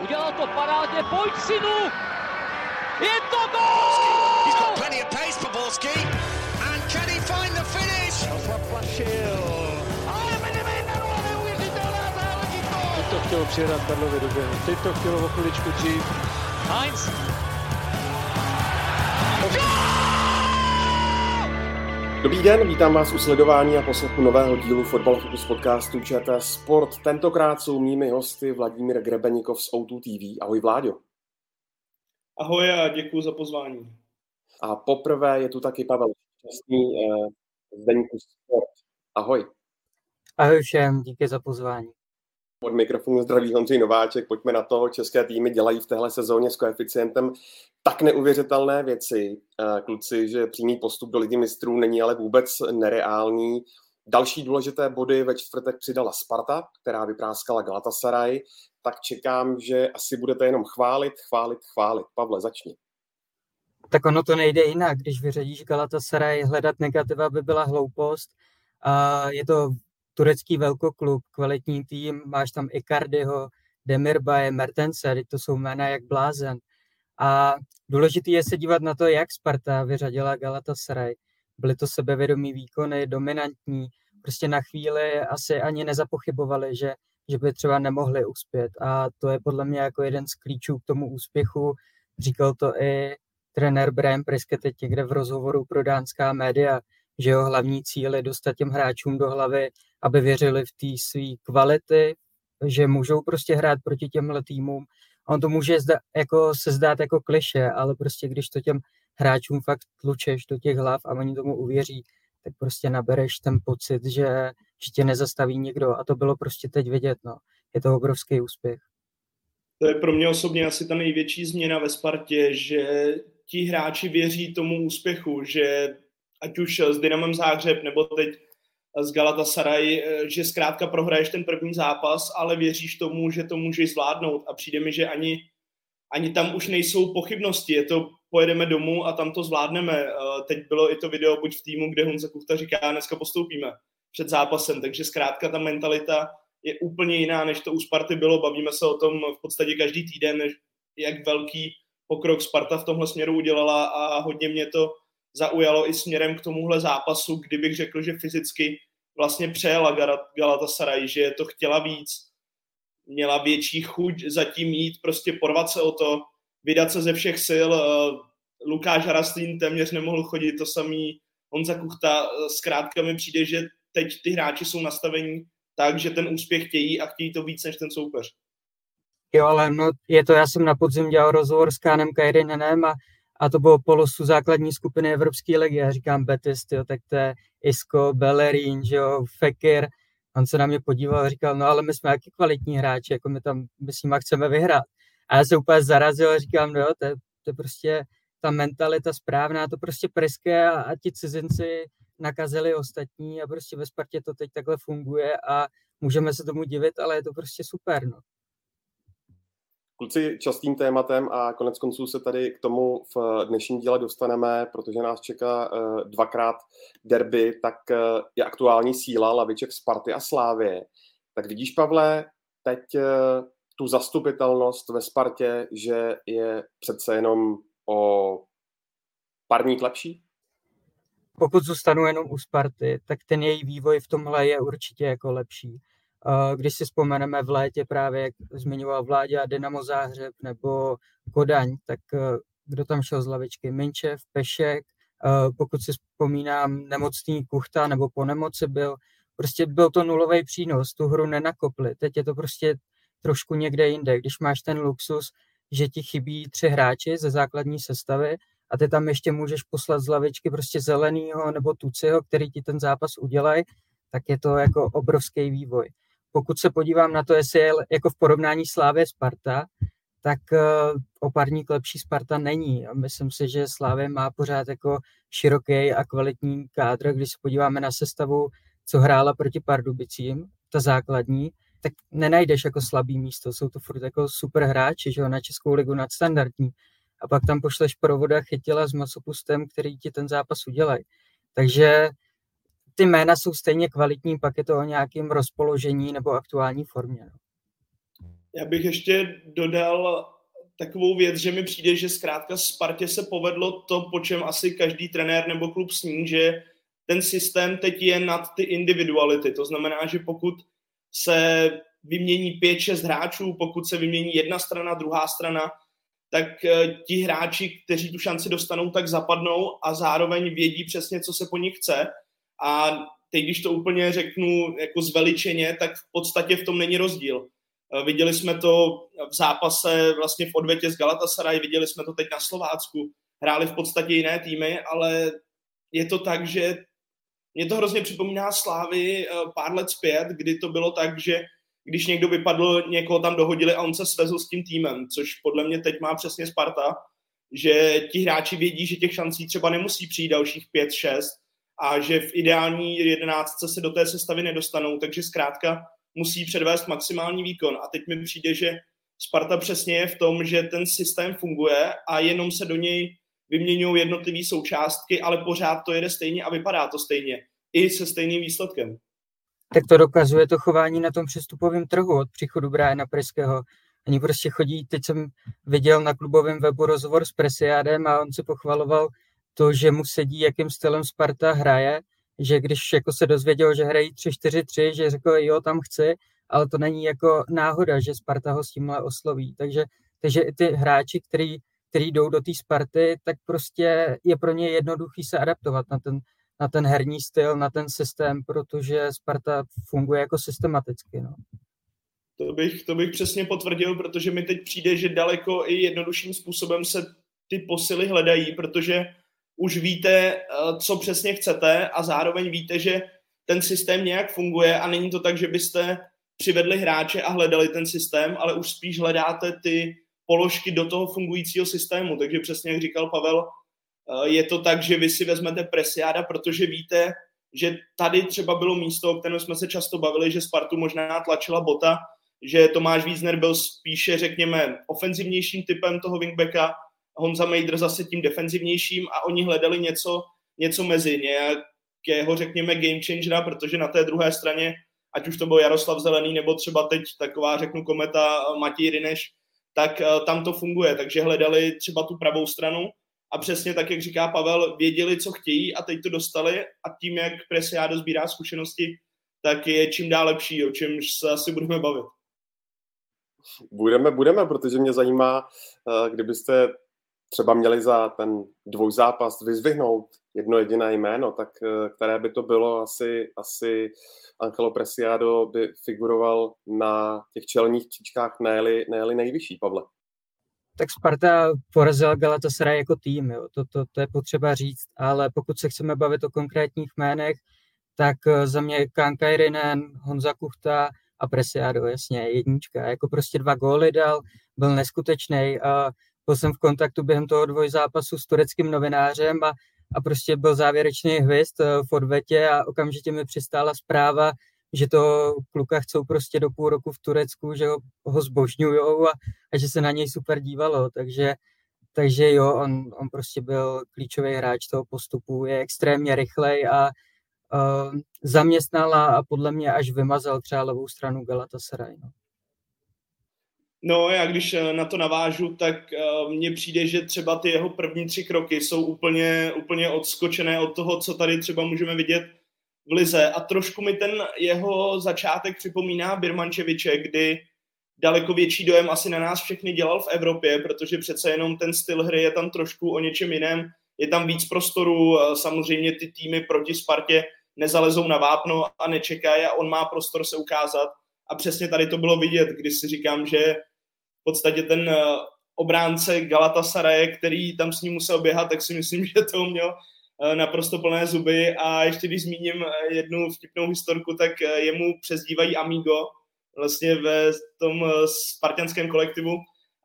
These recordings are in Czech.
Udělal to parádně, pojď synu! Je to gol! He's got plenty of pace. And can he find the finish? Teď to chtělo přihrát Karlovi do běhu. Teď to chtělo o chviličku dřív. Heinz, Dobrý den, vítám vás u sledování a poslechu nového dílu Fotbal Focus podcastu ČT Sport. Tentokrát jsou mými hosty Vladimír Grebenikov z O2 TV. Ahoj Vláďo. Ahoj a děkuji za pozvání. A poprvé je tu taky Pavel Šťastný eh, z Deníku Sport. Ahoj. Ahoj všem, díky za pozvání. Od mikrofonu zdraví Honřej Nováček. Pojďme na to. České týmy dělají v téhle sezóně s koeficientem tak neuvěřitelné věci, eh, kluci, že přímý postup do ligy mistrů není ale vůbec nereální. Další důležité body ve čtvrtek přidala Sparta, která vypráskala Galatasaray, tak čekám, že asi budete jenom chválit, chválit, chválit. Pavle, začni. Tak ono to nejde jinak, když vyřadíš Galatasaray, hledat negativa by byla hloupost. A je to turecký velkoklub, kvalitní tým, máš tam Icardiho, Demirbaje, Mertense, to jsou jména jak blázen. A důležité je se dívat na to, jak Sparta vyřadila Galatasaray. Byly to sebevědomí výkony, dominantní, prostě na chvíli asi ani nezapochybovali, že, že by třeba nemohli uspět. A to je podle mě jako jeden z klíčů k tomu úspěchu. Říkal to i trenér Brian Priske teď někde v rozhovoru pro dánská média, že jeho hlavní cíl je dostat těm hráčům do hlavy, aby věřili v té své kvality, že můžou prostě hrát proti těmhle týmům on to může zda, jako se zdát jako kliše, ale prostě když to těm hráčům fakt tlučeš do těch hlav a oni tomu uvěří, tak prostě nabereš ten pocit, že, že tě nezastaví nikdo a to bylo prostě teď vidět, no. Je to obrovský úspěch. To je pro mě osobně asi ta největší změna ve Spartě, že ti hráči věří tomu úspěchu, že ať už s Dynamem Záhřeb nebo teď z Galatasaray, eh, že zkrátka prohraješ ten první zápas, ale věříš tomu, že to můžeš zvládnout a přijde mi, že ani, ani tam už nejsou pochybnosti, je to pojedeme domů a tam to zvládneme. Eh, teď bylo i to video buď v týmu, kde Honza Kuchta říká, dneska postoupíme před zápasem, takže zkrátka ta mentalita je úplně jiná, než to u Sparty bylo. Bavíme se o tom v podstatě každý týden, jak velký pokrok Sparta v tomhle směru udělala a hodně mě to zaujalo i směrem k tomuhle zápasu, kdybych řekl, že fyzicky vlastně přejela Galatasaray, že to chtěla víc, měla větší chuť zatím jít, prostě porvat se o to, vydat se ze všech sil. Eh, Lukáš Harastlín téměř nemohl chodit, to samý Honza Kuchta. Zkrátka mi přijde, že teď ty hráči jsou nastavení tak, že ten úspěch chtějí a chtějí to víc než ten soupeř. Jo, ale no, je to, já jsem na podzim dělal rozhovor s Kánem Kajrinenem a a to bylo polosu základní skupiny Evropské ligy. Já říkám Betis, tyjo, tak to je Isco, Bellerín, že jo, Fekir. On se na mě podíval a říkal, no ale my jsme jaký kvalitní hráči, jako my tam my s nimi chceme vyhrát. A já se úplně zarazil a říkám, no jo, to je, to je prostě ta mentalita správná, to prostě preské a, a ti cizinci nakazili ostatní a prostě ve Spartě to teď takhle funguje a můžeme se tomu divit, ale je to prostě super, no. Kluci, častým tématem a konec konců se tady k tomu v dnešním díle dostaneme, protože nás čeká uh, dvakrát derby, tak uh, je aktuální síla laviček Sparty a Slávě. Tak vidíš, Pavle, teď tu zastupitelnost ve Spartě, že je přece jenom o parník lepší? Pokud zůstanu jenom u Sparty, tak ten její vývoj v tomhle je určitě jako lepší. Když si vzpomeneme v létě právě, jak zmiňoval Vládě a Dynamo Záhřeb nebo Kodaň, tak eh, kdo tam šel z lavičky? Minčev, Pešek, eh, pokud si vzpomínám, nemocný Kuchta nebo po nemoci byl, prostě byl to nulový přínos, tu hru nenakopli. Teď je to prostě trošku někde jinde. Když máš ten luxus, že ti chybí tři hráči ze základní sestavy a ty tam ještě můžeš poslat z lavičky prostě zelenýho nebo tuciho, který ti ten zápas udělají, tak je to jako obrovský vývoj pokud se podívám na to, jestli je jako v porovnání Slávě Sparta, tak uh, oparník lepší Sparta není. A myslím si, že Slávě má pořád jako široký a kvalitní kádr. Když se podíváme na sestavu, co hrála proti Pardubicím, ta základní, tak nenajdeš jako slabý místo. Jsou to furt jako super hráči, že jo, na Českou ligu nadstandardní. A pak tam pošleš provoda chytila s masopustem, který ti ten zápas udělají. Takže ty jména jsou stejně kvalitní, pak je to o nějakém rozpoložení nebo aktuální formě. No. Já bych ještě dodal takovou věc, že mi přijde, že zkrátka Spartě se povedlo to, po čem asi každý trenér nebo klub sní, že ten systém teď je nad ty individuality. To znamená, že pokud se vymění 5-6 hráčů, pokud se vymění jedna strana, druhá strana, tak eh, ti hráči, kteří tu šanci dostanou, tak zapadnou a zároveň vědí přesně, co se po nich chce. A teď, když to úplně řeknu jako zveličeně, tak v podstatě v tom není rozdíl. Eh, viděli jsme to v zápase vlastně v odvetě s Galatasaray, viděli jsme to teď na Slovácku. Hráli v podstatě jiné týmy, ale je to tak, že mě to hrozně připomíná Slávy eh, pár let zpět, kdy to bylo tak, že když někdo vypadl, někoho tam dohodili a on se svezl s tím týmem, což podle mě teď má přesně Sparta, že ti hráči vědí, že těch šancí třeba nemusí přijít dalších 5-6 a že v ideální jedenáctce se do té sestavy nedostanou, takže zkrátka musí předvést maximální výkon. A teď mi přijde, že Sparta přesně je v tom, že ten systém funguje a jenom se do něj vyměňují jednotlivé součástky, ale pořád to jede stejně a vypadá to stejně. I se stejným výsledkem. Tak to dokazuje to chování na tom přestupovém trhu od příchodu Briana Preského. Oni prostě chodí, teď jsem viděl na klubovém webu rozhovor s Presiádem a on se pochvaloval to, že mu sedí, jakým stylem Sparta hraje, že když jako se dozvěděl, že hrají 3-4-3, že řekl, jo, tam chci, ale to není jako náhoda, že Sparta ho s tímhle osloví. Takže, takže i ty hráči, který, který jdou do té Sparty, tak prostě je pro ně jednoduchý se adaptovat na ten, na ten herní styl, na ten systém, protože Sparta funguje jako systematicky. No. To bych, to bych přesně potvrdil, protože mi teď přijde, že daleko i jednodušším způsobem se ty posily hledají, protože už víte, eh, co přesně chcete a zároveň víte, že ten systém nějak funguje a není to tak, že byste přivedli hráče a hledali ten systém, ale už spíš hledáte ty položky do toho fungujícího systému. Takže přesně jak říkal Pavel, eh, je to tak, že vy si vezmete presiáda, protože víte, že tady třeba bylo místo, o kterém jsme se často bavili, že Spartu možná tlačila bota, že Tomáš Wiesner byl spíše, řekněme, ofenzivnějším typem toho wingbacka Honza Mejdr zase tím defenzivnějším a oni hledali něco, něco mezi, nějakého, řekněme, game changera, protože na té druhé straně, ať už to byl Jaroslav Zelený, nebo třeba teď taková, řeknu, kometa Matěj Rineš, tak eh, tam to funguje, takže hledali třeba tu pravou stranu a přesně tak, jak říká Pavel, věděli, co chtějí a teď to dostali a tím, jak Presiado sbírá zkušenosti, tak je čím dál lepší, o čemž se asi budeme bavit. Budeme, budeme, protože mě zajímá, eh, kdybyste třeba měli za ten dvojzápas vyzvihnout jedno jediné jméno, tak eh, které by to bylo, asi, asi Angelo Presiado by figuroval na těch čelních příčkách ne ne nejvyšší, Pavle. Tak Sparta porazila Galatasaray jako tým, jo. To, to, to je potřeba říct, ale pokud se chceme bavit o konkrétních jménech, tak eh, za mě Kanka Irinen, Honza Kuchta a Presiado, jasně, jednička. Jako prostě dva góly dal, byl neskutečný a byl jsem v kontaktu během toho dvojzápasu s tureckým novinářem a, a prostě byl závěrečný hvězd eh, v odvetě a okamžitě mi přistála zpráva, že to kluka chcou prostě do půl roku v Turecku, že ho, ho zbožňujou a, a že se na něj super dívalo, takže takže jo, on, on prostě byl klíčový hráč toho postupu, je extrémně rychlej a uh, zaměstnal a podle mě až vymazal třeba levou stranu Galatasaray. No. No, já když eh, na to navážu, tak uh, mně přijde, že třeba ty jeho první tři kroky jsou úplně, úplně odskočené od toho, co tady třeba můžeme vidět v Lize. A trošku mi ten jeho začátek připomíná Birmančeviče, kdy daleko větší dojem asi na nás všechny dělal v Evropě, protože přece jenom ten styl hry je tam trošku o něčem jiném. Je tam víc prostoru, samozřejmě ty týmy proti Spartě nezalezou na vápno a nečekají a on má prostor se ukázat. A přesně tady to bylo vidět, když si říkám, že podstatě ten eh, obránce Galatasaray, který tam s ním musel běhat, tak si myslím, že to měl eh, naprosto plné zuby. A ještě když zmíním eh, jednu vtipnou historku, tak jemu přezdívají Amigo vlastně ve tom spartianském kolektivu.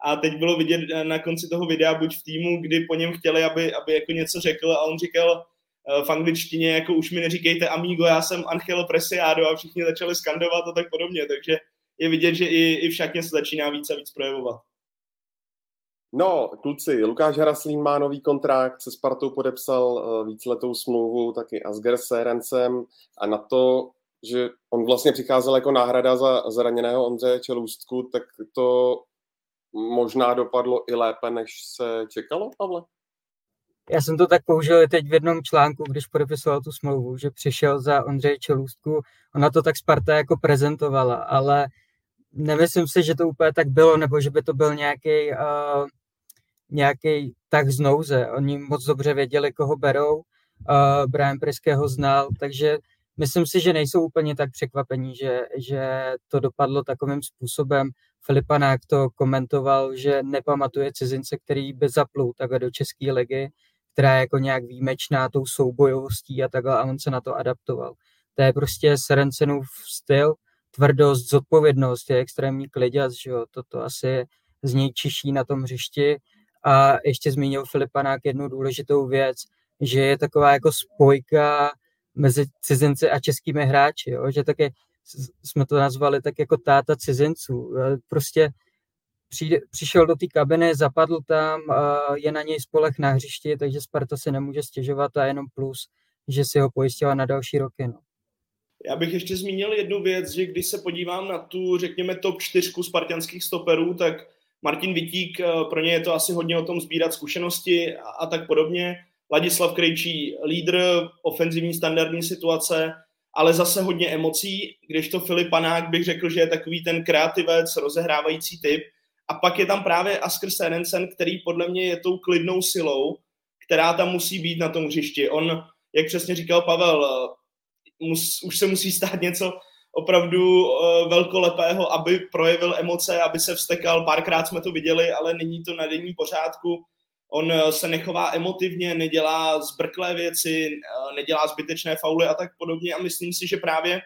A teď bylo vidět na konci toho videa buď v týmu, kdy po něm chtěli, aby, aby jako něco řekl a on říkal v angličtině jako už mi neříkejte Amigo, já jsem Angelo Presiado a všichni začali skandovat a tak podobně, takže je vidět, že i, i v šatně se začíná víc a víc projevovat. No, kluci, Lukáš Haraslín má nový kontrakt, se Spartou podepsal uh, víceletou smlouvu, taky Asger Serencem a na to že on vlastně přicházel jako náhrada za zraněného Ondřeje Čelůstku, tak to možná dopadlo i lépe, než se čekalo, Pavle? Já jsem to tak použil teď v jednom článku, když podepisoval tu smlouvu, že přišel za Ondřeje Čelůstku. Ona to tak Sparta jako prezentovala, ale nemyslím si, že to úplně tak bylo, nebo že by to byl nějaký uh, nějaký tak z nouze. Oni moc dobře věděli, koho berou. Uh, Brian Priske ho znal, takže myslím si, že nejsou úplně tak překvapení, že, že to dopadlo takovým způsobem. Filipanák to komentoval, že nepamatuje cizince, který by zaplul takhle do České ligy, která je jako nějak výjimečná tou soubojovostí a takhle a on se na to adaptoval. To je prostě Serencenův styl, tvrdost, zodpovědnost, je extrémní kliděc, že jo, toto asi z něj čiší na tom hřišti. A ještě zmínil Filipanák jednu důležitou věc, že je taková jako spojka mezi cizinci a českými hráči, jo? že také jsme to nazvali tak jako táta cizinců. Prostě přijde, přišel do té kabiny, zapadl tam, je na něj spolech na hřišti, takže Sparta si nemůže stěžovat a jenom plus, že si ho pojistila na další roky. No. Já bych ještě zmínil jednu věc, že když se podívám na tu, řekněme, top čtyřku spartianských stoperů, tak Martin Vitík, pro ně je to asi hodně o tom sbírat zkušenosti a, a tak podobně. Ladislav Krejčí, lídr, ofenzivní standardní situace, ale zase hodně emocí, když to Filip Panák bych řekl, že je takový ten kreativec, rozehrávající typ. A pak je tam právě Asker Serensen, který podle mě je tou klidnou silou, která tam musí být na tom hřišti. On, jak přesně říkal Pavel, mus, už se musí stát něco opravdu uh, velkolepého, aby projevil emoce, aby se vstekal. Párkrát jsme to viděli, ale není to na denní pořádku. On uh, se nechová emotivně, nedělá zbrklé věci, uh, nedělá zbytečné fauly a tak podobně a myslím si, že právě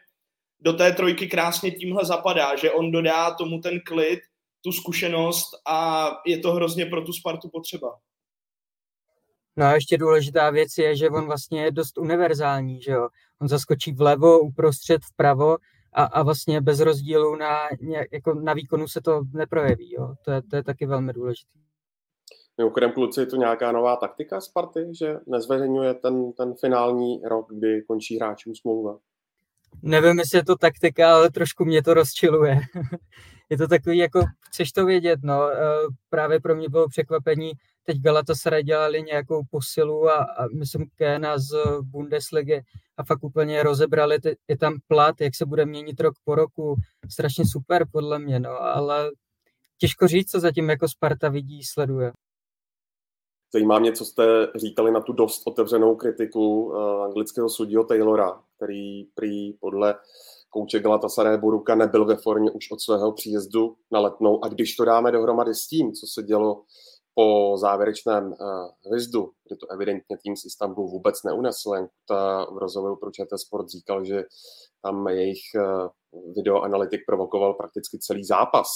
do té trojky krásně tímhle zapadá, že on dodá tomu ten klid, tu zkušenost a je to hrozně pro tu Spartu potřeba. No a ještě důležitá věc je, že on vlastně je dost univerzální, že jo. On zaskočí vlevo, uprostřed, vpravo a, a vlastně bez rozdílu na, jako na výkonu se to neprojeví, jo. To je, to je taky velmi důležité. Mimochodem, kluci, je to nějaká nová taktika Sparty, že nezveřejňuje ten, ten finální rok, kdy končí hráčům smlouva? Nevím, jestli je to taktika, ale trošku mě to rozčiluje. je to takový, jako chceš to vědět, no. E, právě pro mě bylo překvapení, teď Galatasaray dělali nějakou posilu a, a myslím Kéna z Bundesligy a fakt úplně rozebrali, ty, je tam plat, jak se bude měnit rok po roku, strašně super podle mě, no, ale těžko říct, co zatím jako Sparta vidí, sleduje. Zajímá mě, co jste říkali na tu dost otevřenou kritiku uh, anglického sudího Taylora, který prý podle kouče Galatasaray Boruka nebyl ve formě už od svého příjezdu na letnou. A když to dáme dohromady s tím, co se dělo po závěrečném uh, hvizdu, kdy to evidentně tým z Istanbulu vůbec neunesl, ta v rozhovoru pro ČT Sport říkal, že tam jejich uh, videoanalytik provokoval prakticky celý zápas,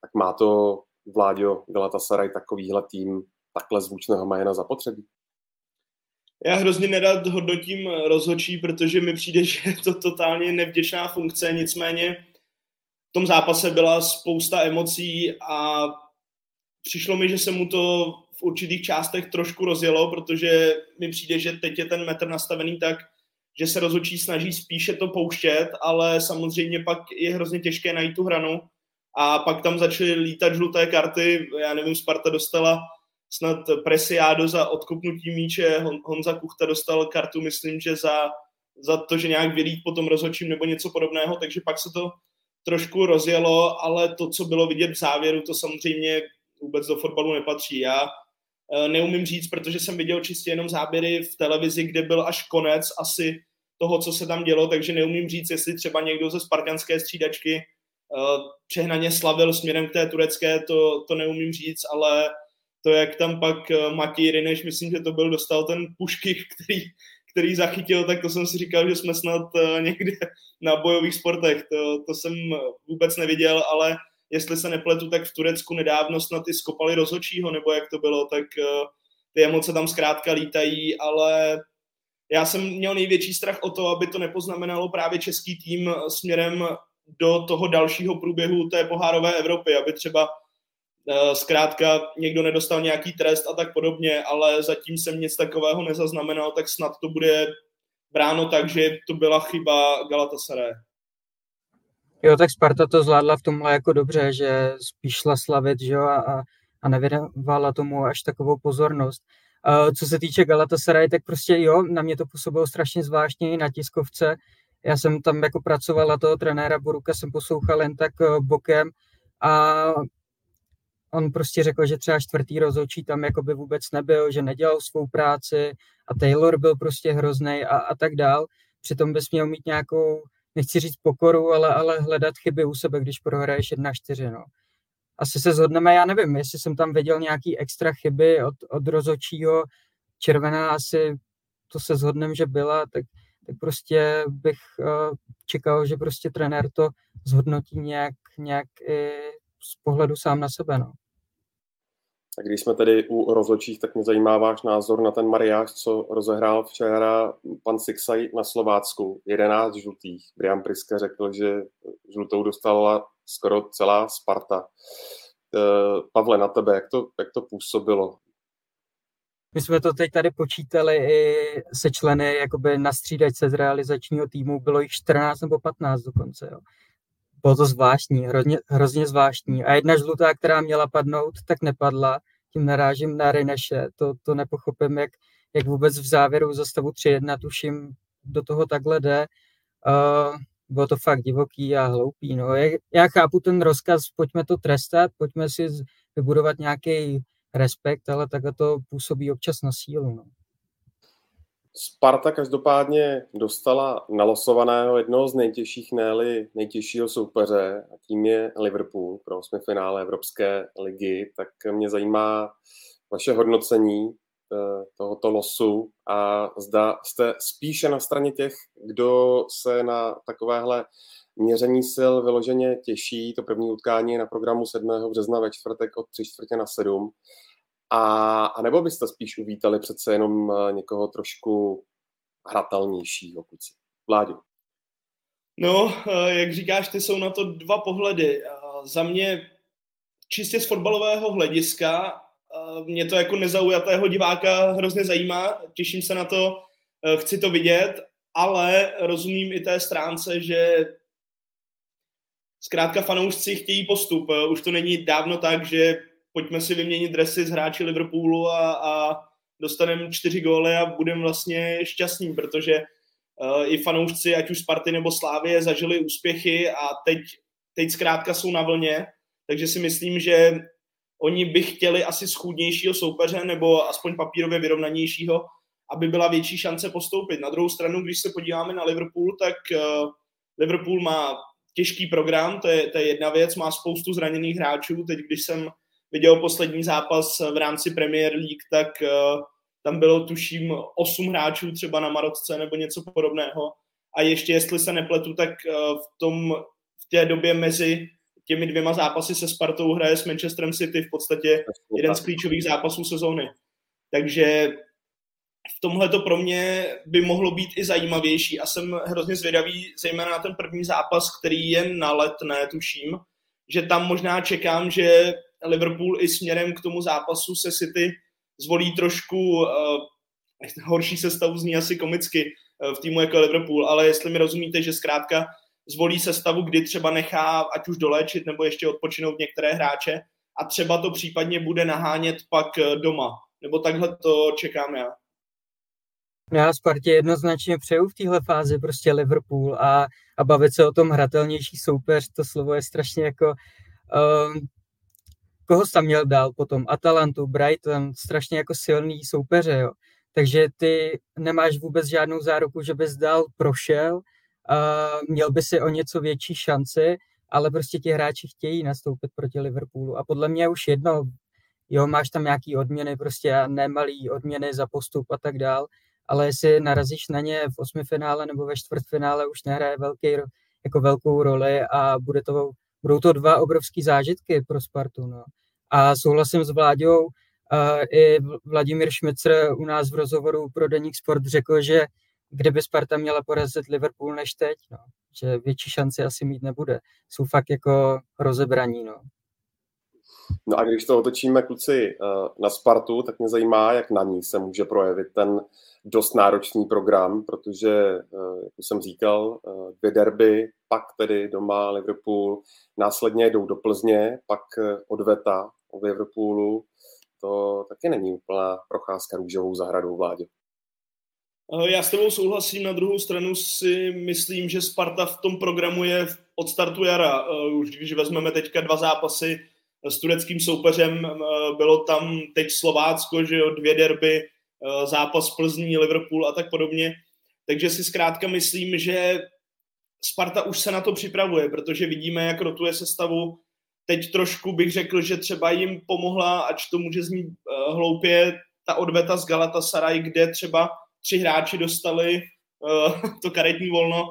tak má to Vláďo Galatasaray takovýhle tým takhle zvučného jména zapotřebí? Já hrozně nerad hodnotím rozhodčí, protože mi přijde, že je to totálně nevděčná funkce, nicméně v tom zápase byla spousta emocí a přišlo mi, že se mu to v určitých částech trošku rozjelo, protože mi přijde, že teď je ten metr nastavený tak, že se rozhodčí snaží spíše to pouštět, ale samozřejmě pak je hrozně těžké najít tu hranu. A pak tam začaly lítat žluté karty, já nevím, Sparta dostala snad Presiádo za odkopnutí míče, Honza Kuchta dostal kartu, myslím, že za, za to, že nějak vylít potom rozhodčím nebo něco podobného, takže pak se to trošku rozjelo, ale to, co bylo vidět v závěru, to samozřejmě vůbec do fotbalu nepatří. Já e, neumím říct, protože jsem viděl čistě jenom záběry v televizi, kde byl až konec asi toho, co se tam dělo, takže neumím říct, jestli třeba někdo ze spartanské střídačky e, přehnaně slavil směrem k té turecké, to, to neumím říct, ale to, jak tam pak e, Matěj Rineš, myslím, že to byl, dostal ten pušky, který, který zachytil, tak to jsem si říkal, že jsme snad někde na bojových sportech. To, to jsem vůbec neviděl, ale jestli se nepletu, tak v Turecku nedávno snad i skopali rozhočího, nebo jak to bylo, tak uh, ty emoce tam zkrátka lítají, ale já jsem měl největší strach o to, aby to nepoznamenalo právě český tým eh, směrem do toho dalšího průběhu té pohárové Evropy, aby třeba uh, zkrátka někdo nedostal nějaký trest a tak podobně, ale zatím jsem nic takového nezaznamenal, tak snad to bude bráno tak, že to byla chyba Galatasaray. Jo, tak Sparta to zvládla v tomhle jako dobře, že spíš šla slavit, že jo, a, a nevěnovala tomu až takovou pozornost. Uh, co se týče Galatasaray, tak prostě jo, na mě to působilo strašně zvláštně i na tiskovce. Já jsem tam jako pracovala toho trenéra Boruka, jsem poslouchal jen tak uh, bokem a on prostě řekl, že třeba čtvrtý rozhodčí tam jako by vůbec nebyl, že nedělal svou práci a Taylor byl prostě hrozný a, a tak dál. Přitom bys měl mít nějakou, nechci říct pokoru, ale, ale hledat chyby u sebe, když prohraješ 1-4, no. Asi se zhodneme, já nevím, jestli jsem tam viděl nějaký extra chyby od, od rozhodčího, červená asi, to se zhodnem, že byla, tak, tak prostě bych uh, čekal, že prostě trenér to zhodnotí nějak, nějak i z pohledu sám na sebe, no. A když jsme tedy u rozhodčích, tak mě zajímá váš názor na ten mariáž, co rozehrál včera pan Sixaj na Slovácku. 11 žlutých. Brian Priske řekl, že žlutou dostala skoro celá Sparta. Eh, Pavle, na tebe, jak to, jak to působilo? My jsme to teď tady počítali i se členy jakoby na střídačce z realizačního týmu, bylo jich 14 nebo 15 dokonce. Jo. Bylo to zvláštní, hrozně, hrozně zvláštní. A jedna žlutá, která měla padnout, tak nepadla. Tím narážím na Rineše. To, to nepochopím, jak, jak vůbec v závěru za stavu 3-1 tuším do toho takhle jde. Uh, bylo to fakt divoký a hloupý. No. Já chápu ten rozkaz, pojďme to trestat, pojďme si vybudovat nějaký respekt, ale takhle to působí občas na sílu. No. Sparta každopádně dostala nalosovaného jednoho z nejtěžších, ne nejtěžšího soupeře, a tím je Liverpool pro osmi finále Evropské ligy. Tak mě zajímá vaše hodnocení eh, tohoto losu a zda jste spíše na straně těch, kdo se na takovéhle měření sil vyloženě těší. To první utkání je na programu 7. března ve čtvrtek od 3 čtvrtě na 7 a, a nebo byste spíš uvítali přece jenom eh, někoho trošku hratelnějšího kluci? Vládě. No, eh, jak říkáš, ty jsou na to dva pohledy. Za mě čistě z fotbalového hlediska eh, mě to jako nezaujatého diváka hrozně zajímá, těším se na to, chci to vidět, ale rozumím i té stránce, že zkrátka fanoušci chtějí postup. Už to není dávno tak, že pojďme si vyměnit dresy z hráči Liverpoolu a, a dostaneme čtyři góly a budeme vlastně šťastní, protože uh, i fanoušci, ať už Sparty nebo Slávie, zažili úspěchy a teď, teď zkrátka jsou na vlně, takže si myslím, že oni by chtěli asi schůdnějšího soupeře nebo aspoň papírově vyrovnanějšího, aby byla větší šance postoupit. Na druhou stranu, když se podíváme na Liverpool, tak uh, Liverpool má těžký program, to je, to je jedna věc, má spoustu zraněných hráčů. Teď, když jsem viděl poslední zápas v rámci Premier League, tak uh, tam bylo tuším 8 hráčů třeba na Marocce nebo něco podobného. A ještě, jestli se nepletu, tak uh, v, tom, v té době mezi těmi dvěma zápasy se Spartou hraje s Manchesterem City v podstatě jeden z klíčových zápasů sezóny. Takže v tomhle to pro mě by mohlo být i zajímavější a jsem hrozně zvědavý, zejména na ten první zápas, který je na letné, tuším, že tam možná čekám, že Liverpool i směrem k tomu zápasu se City zvolí trošku uh, horší sestavu, zní asi komicky uh, v týmu jako Liverpool, ale jestli mi rozumíte, že zkrátka zvolí sestavu, kdy třeba nechá ať už doléčit nebo ještě odpočinout některé hráče a třeba to případně bude nahánět pak eh, doma. Nebo takhle to čekám já. Já Spartě jednoznačně přeju v téhle fázi prostě Liverpool a, a bavit se o tom hratelnější soupeř, to slovo je strašně jako um, koho jsi tam měl dál potom? Atalantu, Brighton, strašně jako silný soupeře, jo. Takže ty nemáš vůbec žádnou záruku, že bys dál prošel, a měl by si o něco větší šanci, ale prostě ti hráči chtějí nastoupit proti Liverpoolu a podle mě už jedno, jo, máš tam nějaký odměny, prostě nemalý odměny za postup a tak dál, ale jestli narazíš na ně v osmi finále nebo ve čtvrtfinále, už nehraje velký, jako velkou roli a bude to, budou to dva obrovský zážitky pro Spartu. No. A souhlasím s Vláďou, i Vladimír Šmicer u nás v rozhovoru pro Deník Sport řekl, že kdyby Sparta měla porazit Liverpool než teď, no, že větší šanci asi mít nebude. Jsou fakt jako rozebraní. No. No a když to otočíme kluci na Spartu, tak mě zajímá, jak na ní se může projevit ten dost náročný program, protože, jak jsem říkal, dvě derby, pak tedy doma Liverpool, následně jdou do Plzně, pak odveta v Liverpoolu, to taky není úplná procházka růžovou zahradou vládě. Eh, já s tebou souhlasím, na druhou stranu si myslím, že Sparta v tom programu je od startu jara. Eh, už když vezmeme teďka dva zápasy s tureckým soupeřem, eh, bylo tam teď Slovácko, že jo, dvě derby, zápas Plzní, Liverpool a tak podobně. Takže si zkrátka myslím, že Sparta už se na to připravuje, protože vidíme, jak rotuje sestavu. Teď trošku bych řekl, že třeba jim pomohla, ač to může znít hloupě, ta odveta z Galatasaray, kde třeba tři hráči dostali to karetní volno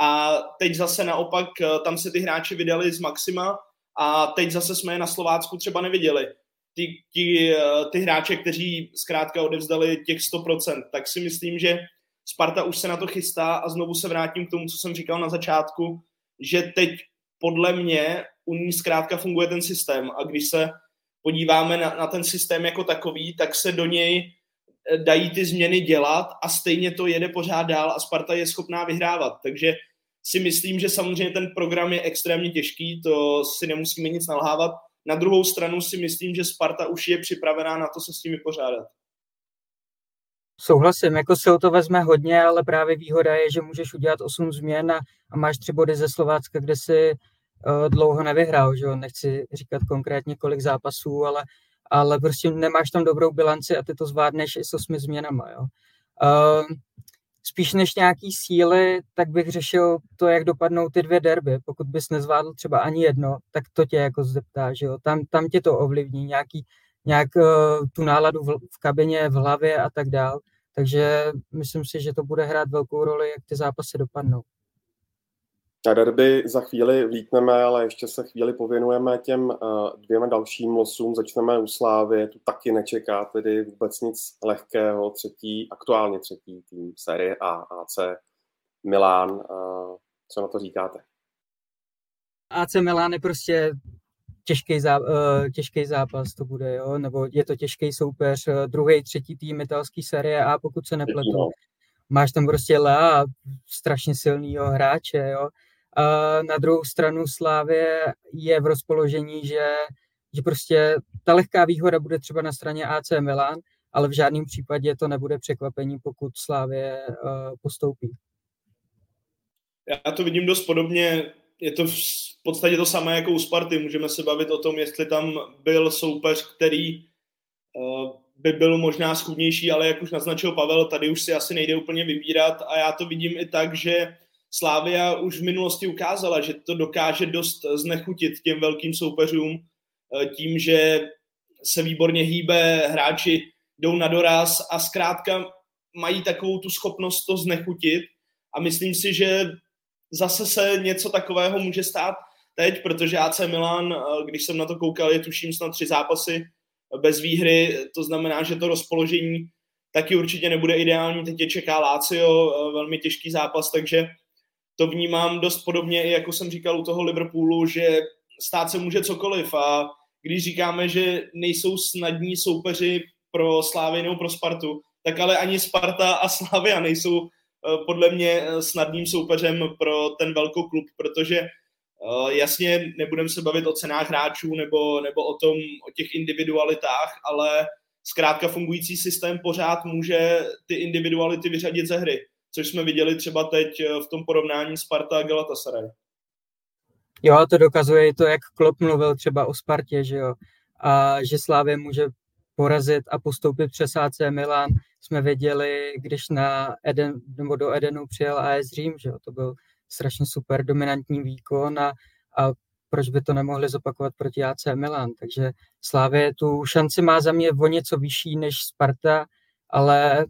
a teď zase naopak tam se ty hráči vydali z Maxima a teď zase jsme je na Slovácku třeba neviděli. Ty, ty, uh, ty hráče, kteří zkrátka odevzdali těch 100%, tak si myslím, že Sparta už se na to chystá a znovu se vrátím k tomu, co jsem říkal na začátku, že teď podle mě u ní zkrátka funguje ten systém a když se podíváme na, na ten systém jako takový, tak se do něj dají ty změny dělat a stejně to jede pořád dál a Sparta je schopná vyhrávat. Takže si myslím, že samozřejmě ten program je extrémně těžký, to si nemusíme nic nalhávat. Na druhou stranu si myslím, že Sparta už je připravená na to se s tím vypořádat. Souhlasím, jako se o to vezme hodně, ale právě výhoda je, že můžeš udělat 8 změn a, a máš tři body ze Slovácka, kde si uh, dlouho nevyhrál, že nechci říkat konkrétně kolik zápasů, ale ale prostě nemáš tam dobrou bilanci a ty to zvládneš i s osmi změnama. Jo. Uh, spíš než nějaký síly, tak bych řešil to, jak dopadnou ty dvě derby. Pokud bys nezvládl třeba ani jedno, tak to tě jako zeptá, že jo. Tam, tam tě to ovlivní, nějaký, nějak uh, tu náladu v, v kabině, v hlavě a tak dál. Takže myslím si, že to bude hrát velkou roli, jak ty zápasy dopadnou. Na derby za chvíli vlítneme, ale ještě se chvíli pověnujeme těm uh, dvěma dalším losům. Začneme u Slávy, tu taky nečeká tedy vůbec nic lehkého. Třetí, aktuálně třetí tým série A, AC Milán. Uh, co na to říkáte? AC Milán je prostě těžký, zá, uh, těžký zápas to bude, jo? nebo je to těžký soupeř, uh, druhý, třetí tým italský série A, pokud se nepletu. No. Máš tam prostě Lea, strašně silného hráče, jo? Na druhou stranu Slávě je v rozpoložení, že, že prostě ta lehká výhoda bude třeba na straně AC Milan, ale v žádném případě to nebude překvapení, pokud Slávě uh, postoupí. Já to vidím dost podobně. Je to v podstatě to samé jako u Sparty. Můžeme se bavit o tom, jestli tam byl soupeř, který uh, by byl možná schudnější, ale jak už naznačil Pavel, tady už si asi nejde úplně vybírat a já to vidím i tak, že Slávia už v minulosti ukázala, že to dokáže dost znechutit těm velkým soupeřům eh, tím, že se výborně hýbe, hráči jdou na doraz a zkrátka mají takovou tu schopnost to znechutit. A myslím si, že zase se něco takového může stát teď, protože AC Milan, eh, když jsem na to koukal, je tuším snad tři zápasy bez výhry, to znamená, že to rozpoložení taky určitě nebude ideální, teď je čeká eh, velmi těžký zápas, takže to vnímám dost podobně, i jako jsem říkal u toho Liverpoolu, že stát se může cokoliv a když říkáme, že nejsou snadní soupeři pro Slávy nebo pro Spartu, tak ale ani Sparta a Slavia nejsou eh, podle mě eh, snadným soupeřem pro ten velký klub, protože eh, jasně nebudeme se bavit o cenách hráčů nebo, nebo o tom, o těch individualitách, ale zkrátka fungující systém pořád může ty individuality vyřadit ze hry což jsme viděli třeba teď eh, v tom porovnání Sparta a Galatasaray. Jo, to dokazuje i to, jak Klopp mluvil třeba o Spartě, že jo, a že Slávě může porazit a postoupit přes AC Milan. Jsme viděli, když na Eden, nebo do Edenu přijel AS Řím, že jo, to byl strašně super dominantní výkon a, a proč by to nemohli zopakovat proti AC Milan. Takže Slávě tu šanci má za mě o něco vyšší než Sparta, ale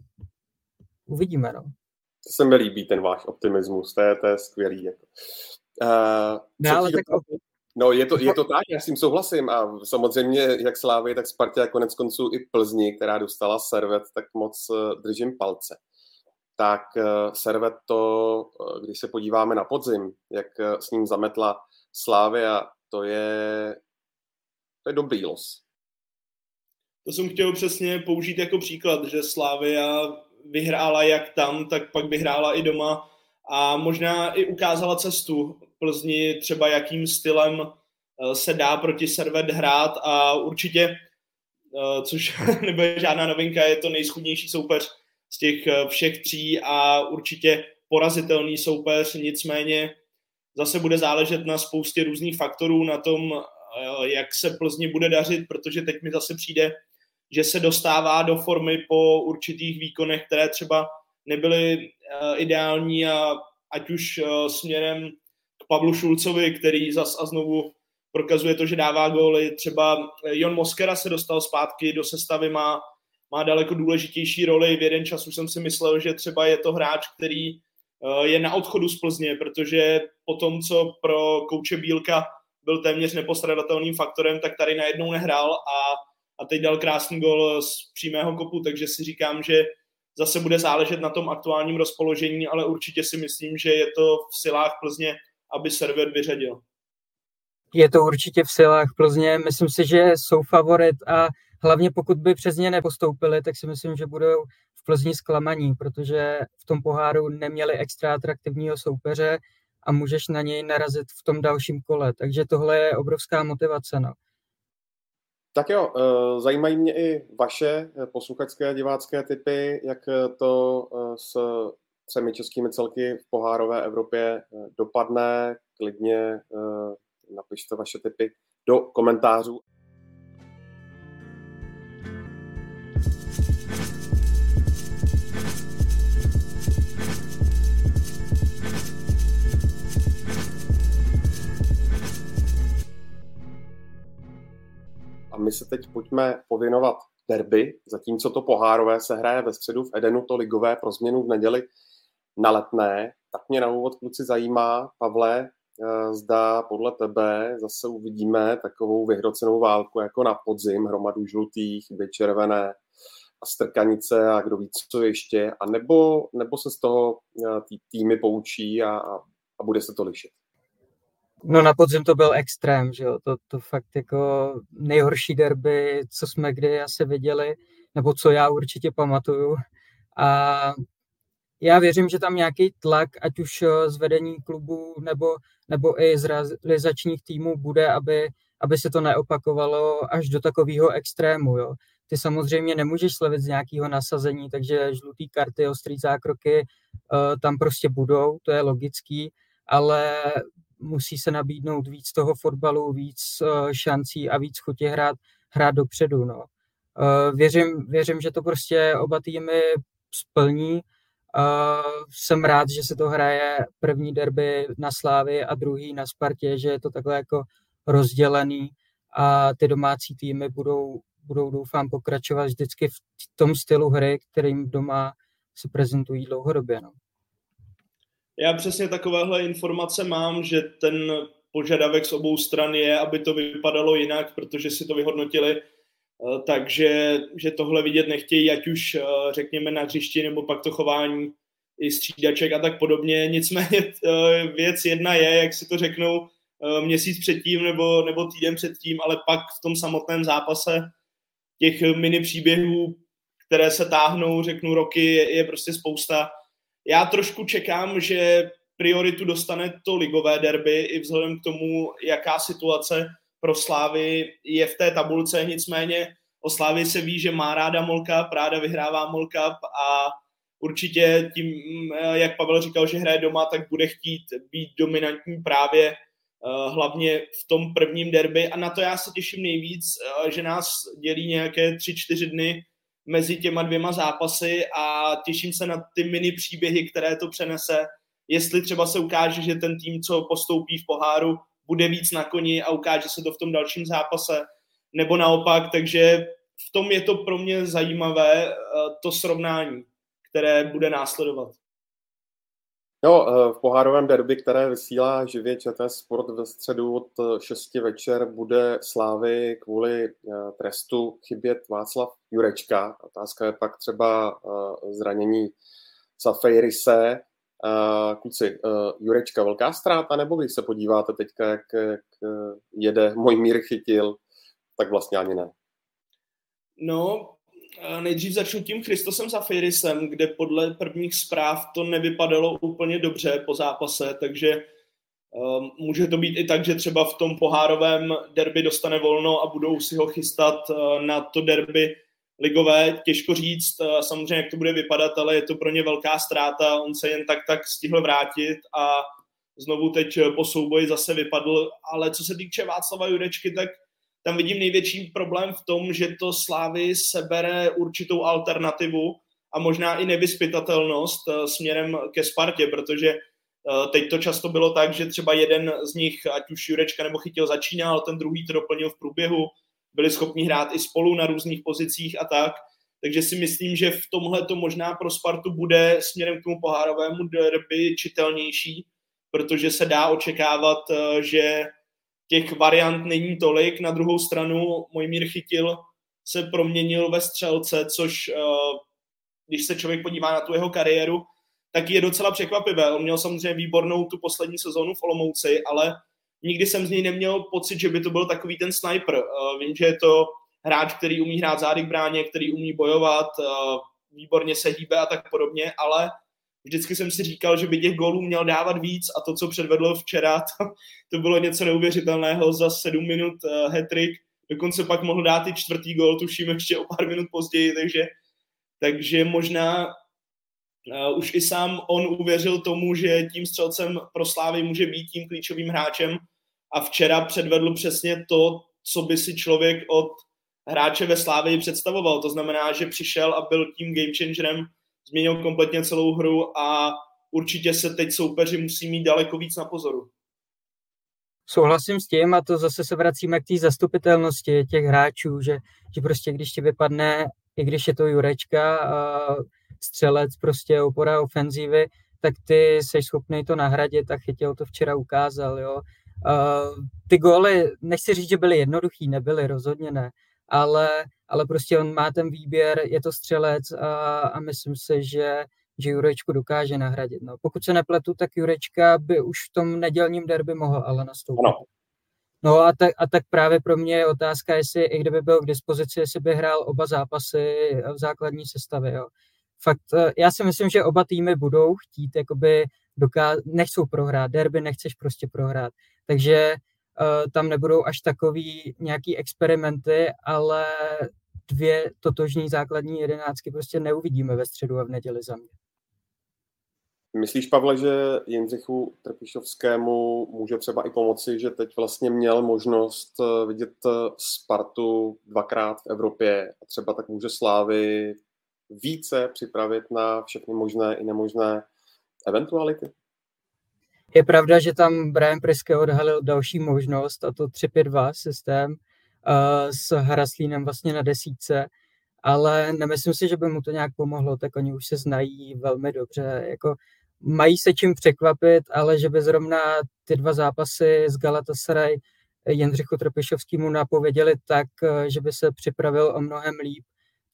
uvidíme. No. To se mi líbí, ten váš optimismus, to je, to je skvělý. Jako. Uh, no, ale tak... No, je to, je to tak, já s tím souhlasím a samozřejmě jak Slávy, tak Spartě a konec konců i Plzni, která dostala servet, tak moc uh, držím palce. Tak uh, servet to, když se podíváme na podzim, jak s ním zametla Slávy a to je to je dobrý los. To jsem chtěl přesně použít jako příklad, že Slavia vyhrála jak tam, tak pak vyhrála i doma. A možná i ukázala cestu Plzni třeba jakým stylem eh, se dá proti Servet hrát a určitě, eh, což nebude žádná novinka, je to nejschudnější soupeř z těch eh, všech tří a určitě porazitelný soupeř, nicméně zase bude záležet na spoustě různých faktorů, na tom, jak se Plzni bude dařit, protože teď mi zase přijde, že se dostává do formy po určitých výkonech, které třeba nebyly uh, ideální a ať už uh, směrem k Pavlu Šulcovi, který zas a znovu prokazuje to, že dává góly. Třeba Jon Moskera se dostal zpátky do sestavy, má, má daleko důležitější roli. V jeden čas už jsem si myslel, že třeba je to hráč, který je na odchodu z Plzně, protože po tom, co pro kouče Bílka byl téměř nepostradatelným faktorem, tak tady najednou nehrál a, a teď dal krásný gol z přímého kopu, takže si říkám, že zase bude záležet na tom aktuálním rozpoložení, ale určitě si myslím, že je to v silách Plzně, aby server vyřadil. Je to určitě v silách Plzně, myslím si, že jsou favorit a hlavně pokud by přes ně nepostoupili, tak si myslím, že budou v Plzni zklamaní, protože v tom poháru neměli extra atraktivního soupeře a můžeš na něj narazit v tom dalším kole. Takže tohle je obrovská motivace. No. Tak jo, eh, zajímají mě i vaše eh, posluchačské divácké typy, jak eh, to s třemi českými celky v pohárové Evropě dopadne. Klidně napište vaše typy do komentářů. My se teď pojďme pověnovat derby, zatímco to pohárové se hraje ve středu v Edenu, to ligové pro změnu v neděli na letné. Tak mě na úvod kluci zajímá, Pavle, eh, zda podle tebe zase uvidíme takovou vyhrocenou válku jako na podzim, hromadu žlutých, chyby červené a strkanice a kdo ví, co ještě, a nebo, nebo se z toho eh, tý, týmy poučí a, a, a bude se to lišit. No na podzim to byl extrém, že jo, to, to fakt jako nejhorší derby, co jsme kdy asi viděli, nebo co já určitě pamatuju. A já věřím, že tam nějaký tlak, ať už eh, z vedení klubu nebo, nebo i z realizačních týmů bude, aby, aby se to neopakovalo až do takového extrému. Jo. Ty samozřejmě nemůžeš slevit z nějakého nasazení, takže žlutý karty, ostrý zákroky uh, tam prostě budou, to je logický, ale musí se nabídnout víc toho fotbalu, víc uh, šancí a víc chutě hrát, hrát dopředu. No. Uh, věřím, věřím, že to prostě oba týmy splní. Uh, jsem rád, že se to hraje první derby na Slávy a druhý na Spartě, že je to takhle jako rozdělený a ty domácí týmy budou, budou doufám pokračovat vždycky v tom stylu hry, kterým doma se prezentují dlouhodobě. No. Já přesně takovéhle informace mám, že ten požadavek z obou stran je, aby to vypadalo jinak, protože si to vyhodnotili, eh, takže že tohle vidět nechtějí, ať už eh, řekněme na hřišti, nebo pak to chování i střídaček a tak podobně. Nicméně eh, věc jedna je, jak si to řeknou, měsíc předtím nebo, nebo týden předtím, ale pak v tom samotném zápase těch mini příběhů, které se táhnou, řeknu roky, je, je prostě spousta já trošku čekám, že prioritu dostane to ligové derby i vzhledem k tomu, jaká situace pro Slávy je v té tabulce. Nicméně o Slávy se ví, že má ráda Molka, Práda vyhrává Molka a určitě tím, jak Pavel říkal, že hraje doma, tak bude chtít být dominantní právě eh, hlavně v tom prvním derby a na to já se těším nejvíc, eh, že nás dělí nějaké tři, čtyři dny mezi těma dvěma zápasy a těším se na ty mini příběhy, které to přenese. Jestli třeba se ukáže, že ten tým, co postoupí v poháru, bude víc na koni a ukáže se to v tom dalším zápase, nebo naopak, takže v tom je to pro mě zajímavé eh, to srovnání, které bude následovat. Jo, eh, v pohárovém derby, které vysílá živě ČT Sport ve středu od 6 večer, bude Slávy kvůli eh, trestu chybět Václav Jurečka. Otázka je pak třeba eh, zranění Safejrise. Kluci, Jurečka velká ztráta, nebo když se podíváte teďka, jak, jak jede můj mír chytil, tak vlastně ani ne. No, nejdřív začnu tím Christosem Zafirisem, kde podle prvních zpráv to nevypadalo úplně dobře po zápase, takže um, může to být i tak, že třeba v tom pohárovém derby dostane volno a budou si ho chystat uh, na to derby ligové, těžko říct uh, samozřejmě, jak to bude vypadat, ale je to pro ně velká ztráta, on se jen tak tak stihl vrátit a znovu teď po souboji zase vypadl, ale co se týče Václava Jurečky, tak tam vidím největší problém v tom, že to Slávy sebere určitou alternativu a možná i nevyspytatelnost eh, směrem ke Spartě, protože eh, teď to často bylo tak, že třeba jeden z nich, ať už Jurečka nebo Chytil, začínal, ten druhý to doplnil v průběhu, byli schopni hrát i spolu na různých pozicích a tak. Takže si myslím, že v tomhle to možná pro Spartu bude směrem k tomu pohárovému derby čitelnější, protože se dá očekávat, eh, že těch variant není tolik. Na druhou stranu Mojmír Chytil se proměnil ve střelce, což eh, když se člověk podívá na tu jeho kariéru, tak je docela překvapivé. On měl samozřejmě výbornou tu poslední sezónu v Olomouci, ale nikdy jsem z něj neměl pocit, že by to byl takový ten sniper. Eh, vím, že je to hráč, který umí hrát zády k bráně, který umí bojovat, eh, výborně se hýbe a tak podobně, ale vždycky jsem si říkal, že by těch gólů měl dávat víc a to, co předvedl včera, to, to bylo něco neuvěřitelného za sedm minut uh, hat-trick. Dokonce pak mohl dát i čtvrtý gól, tuším ještě o pár minut později, takže, takže možná uh, už i sám on uvěřil tomu, že tím střelcem pro Slávy může být tím klíčovým hráčem a včera předvedl přesně to, co by si člověk od hráče ve Slávii představoval. To znamená, že přišel a byl tím game changerem změnil kompletně celou hru a určitě se teď soupeři musí mít daleko víc na pozoru. Souhlasím s tím a to zase se vracíme k té zastupitelnosti těch hráčů, že, že prostě když ti vypadne, i když je to Jurečka, a střelec, prostě opora ofenzívy, tak ty jsi schopný to nahradit a chytil to včera ukázal, jo. Ty góly, nechci říct, že byly jednoduchý, nebyly, rozhodně ne, ale ale prostě on má ten výběr, je to střelec a, a myslím si, že, že Jurečku dokáže nahradit. No. Pokud se nepletu, tak Jurečka by už v tom nedělním derby mohl ale nastoupit. Ano. No a tak, a tak právě pro mě je otázka, jestli i kdyby byl k dispozici, jestli by hrál oba zápasy v základní sestavě. Jo. Fakt, eh, já si myslím, že oba týmy budou chtít, jakoby doká- nechcou prohrát, derby nechceš prostě prohrát. Takže tam nebudou až takový nějaký experimenty, ale dvě totožní základní jedenáctky prostě neuvidíme ve středu a v neděli za mě. Myslíš, Pavle, že Jindřichu Trpišovskému může třeba i pomoci, že teď vlastně měl možnost eh, vidět eh, Spartu dvakrát v Evropě a třeba tak může Slávy více připravit na všechny možné i nemožné eventuality? Je pravda, že tam Brian Priske odhalil další možnost, a to 3-5-2 systém uh, s Haraslínem vlastně na desíce, ale nemyslím si, že by mu to nějak pomohlo, tak oni už se znají velmi dobře, jako mají se čím překvapit, ale že by zrovna ty dva zápasy s Galatasaray Jindřichu Trpišovskému napověděli tak, eh, že by se připravil o mnohem líp,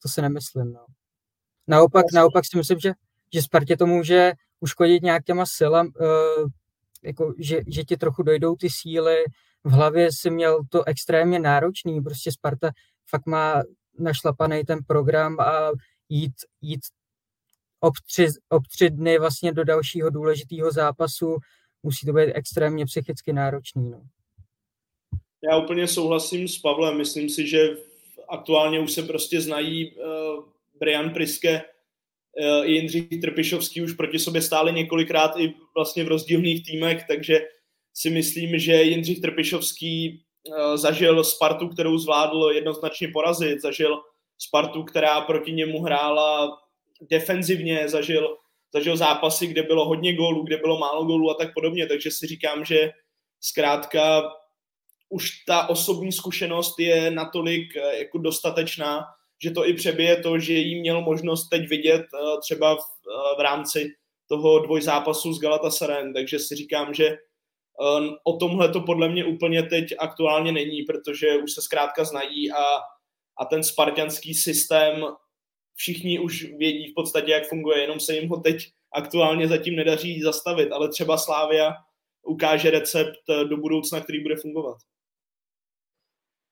to se nemyslím. No. Naopak, naopak si myslím, že, že Spartě to může uškodit nějak těma silama, uh, jako, že, že ti trochu dojdou ty síly, v hlavě si měl to extrémně náročný, prostě Sparta fakt má našlapaný ten program a jít, jít ob tři, ob tři dny vlastně do dalšího důležitého zápasu musí to být extrémně psychicky náročný. No. Já úplně souhlasím s Pavlem, myslím si, že aktuálně už se prostě znají uh, Brian Priske Jindřich Trpišovský už proti sobě stáli několikrát i vlastně v rozdílných týmech, takže si myslím, že Jindřich Trpišovský uh, zažil Spartu, kterou zvládl jednoznačně porazit, zažil Spartu, která proti němu hrála defenzivně, zažil, zažil zápasy, kde bylo hodně gólů, kde bylo málo gólů a tak podobně, takže si říkám, že zkrátka už ta osobní zkušenost je natolik uh, jako dostatečná, že to i přebije to, že jí měl možnost teď vidět uh, třeba v, v rámci toho dvojzápasu s Galatasarayem, takže si říkám, že Ehm, o tomhle to podle mě úplně teď aktuálně není, protože už se zkrátka znají a, a ten spartianský systém všichni už vědí v podstatě, jak funguje, jenom se jim ho teď aktuálně zatím nedaří zastavit, ale třeba Slávia ukáže recept do budoucna, který bude fungovat.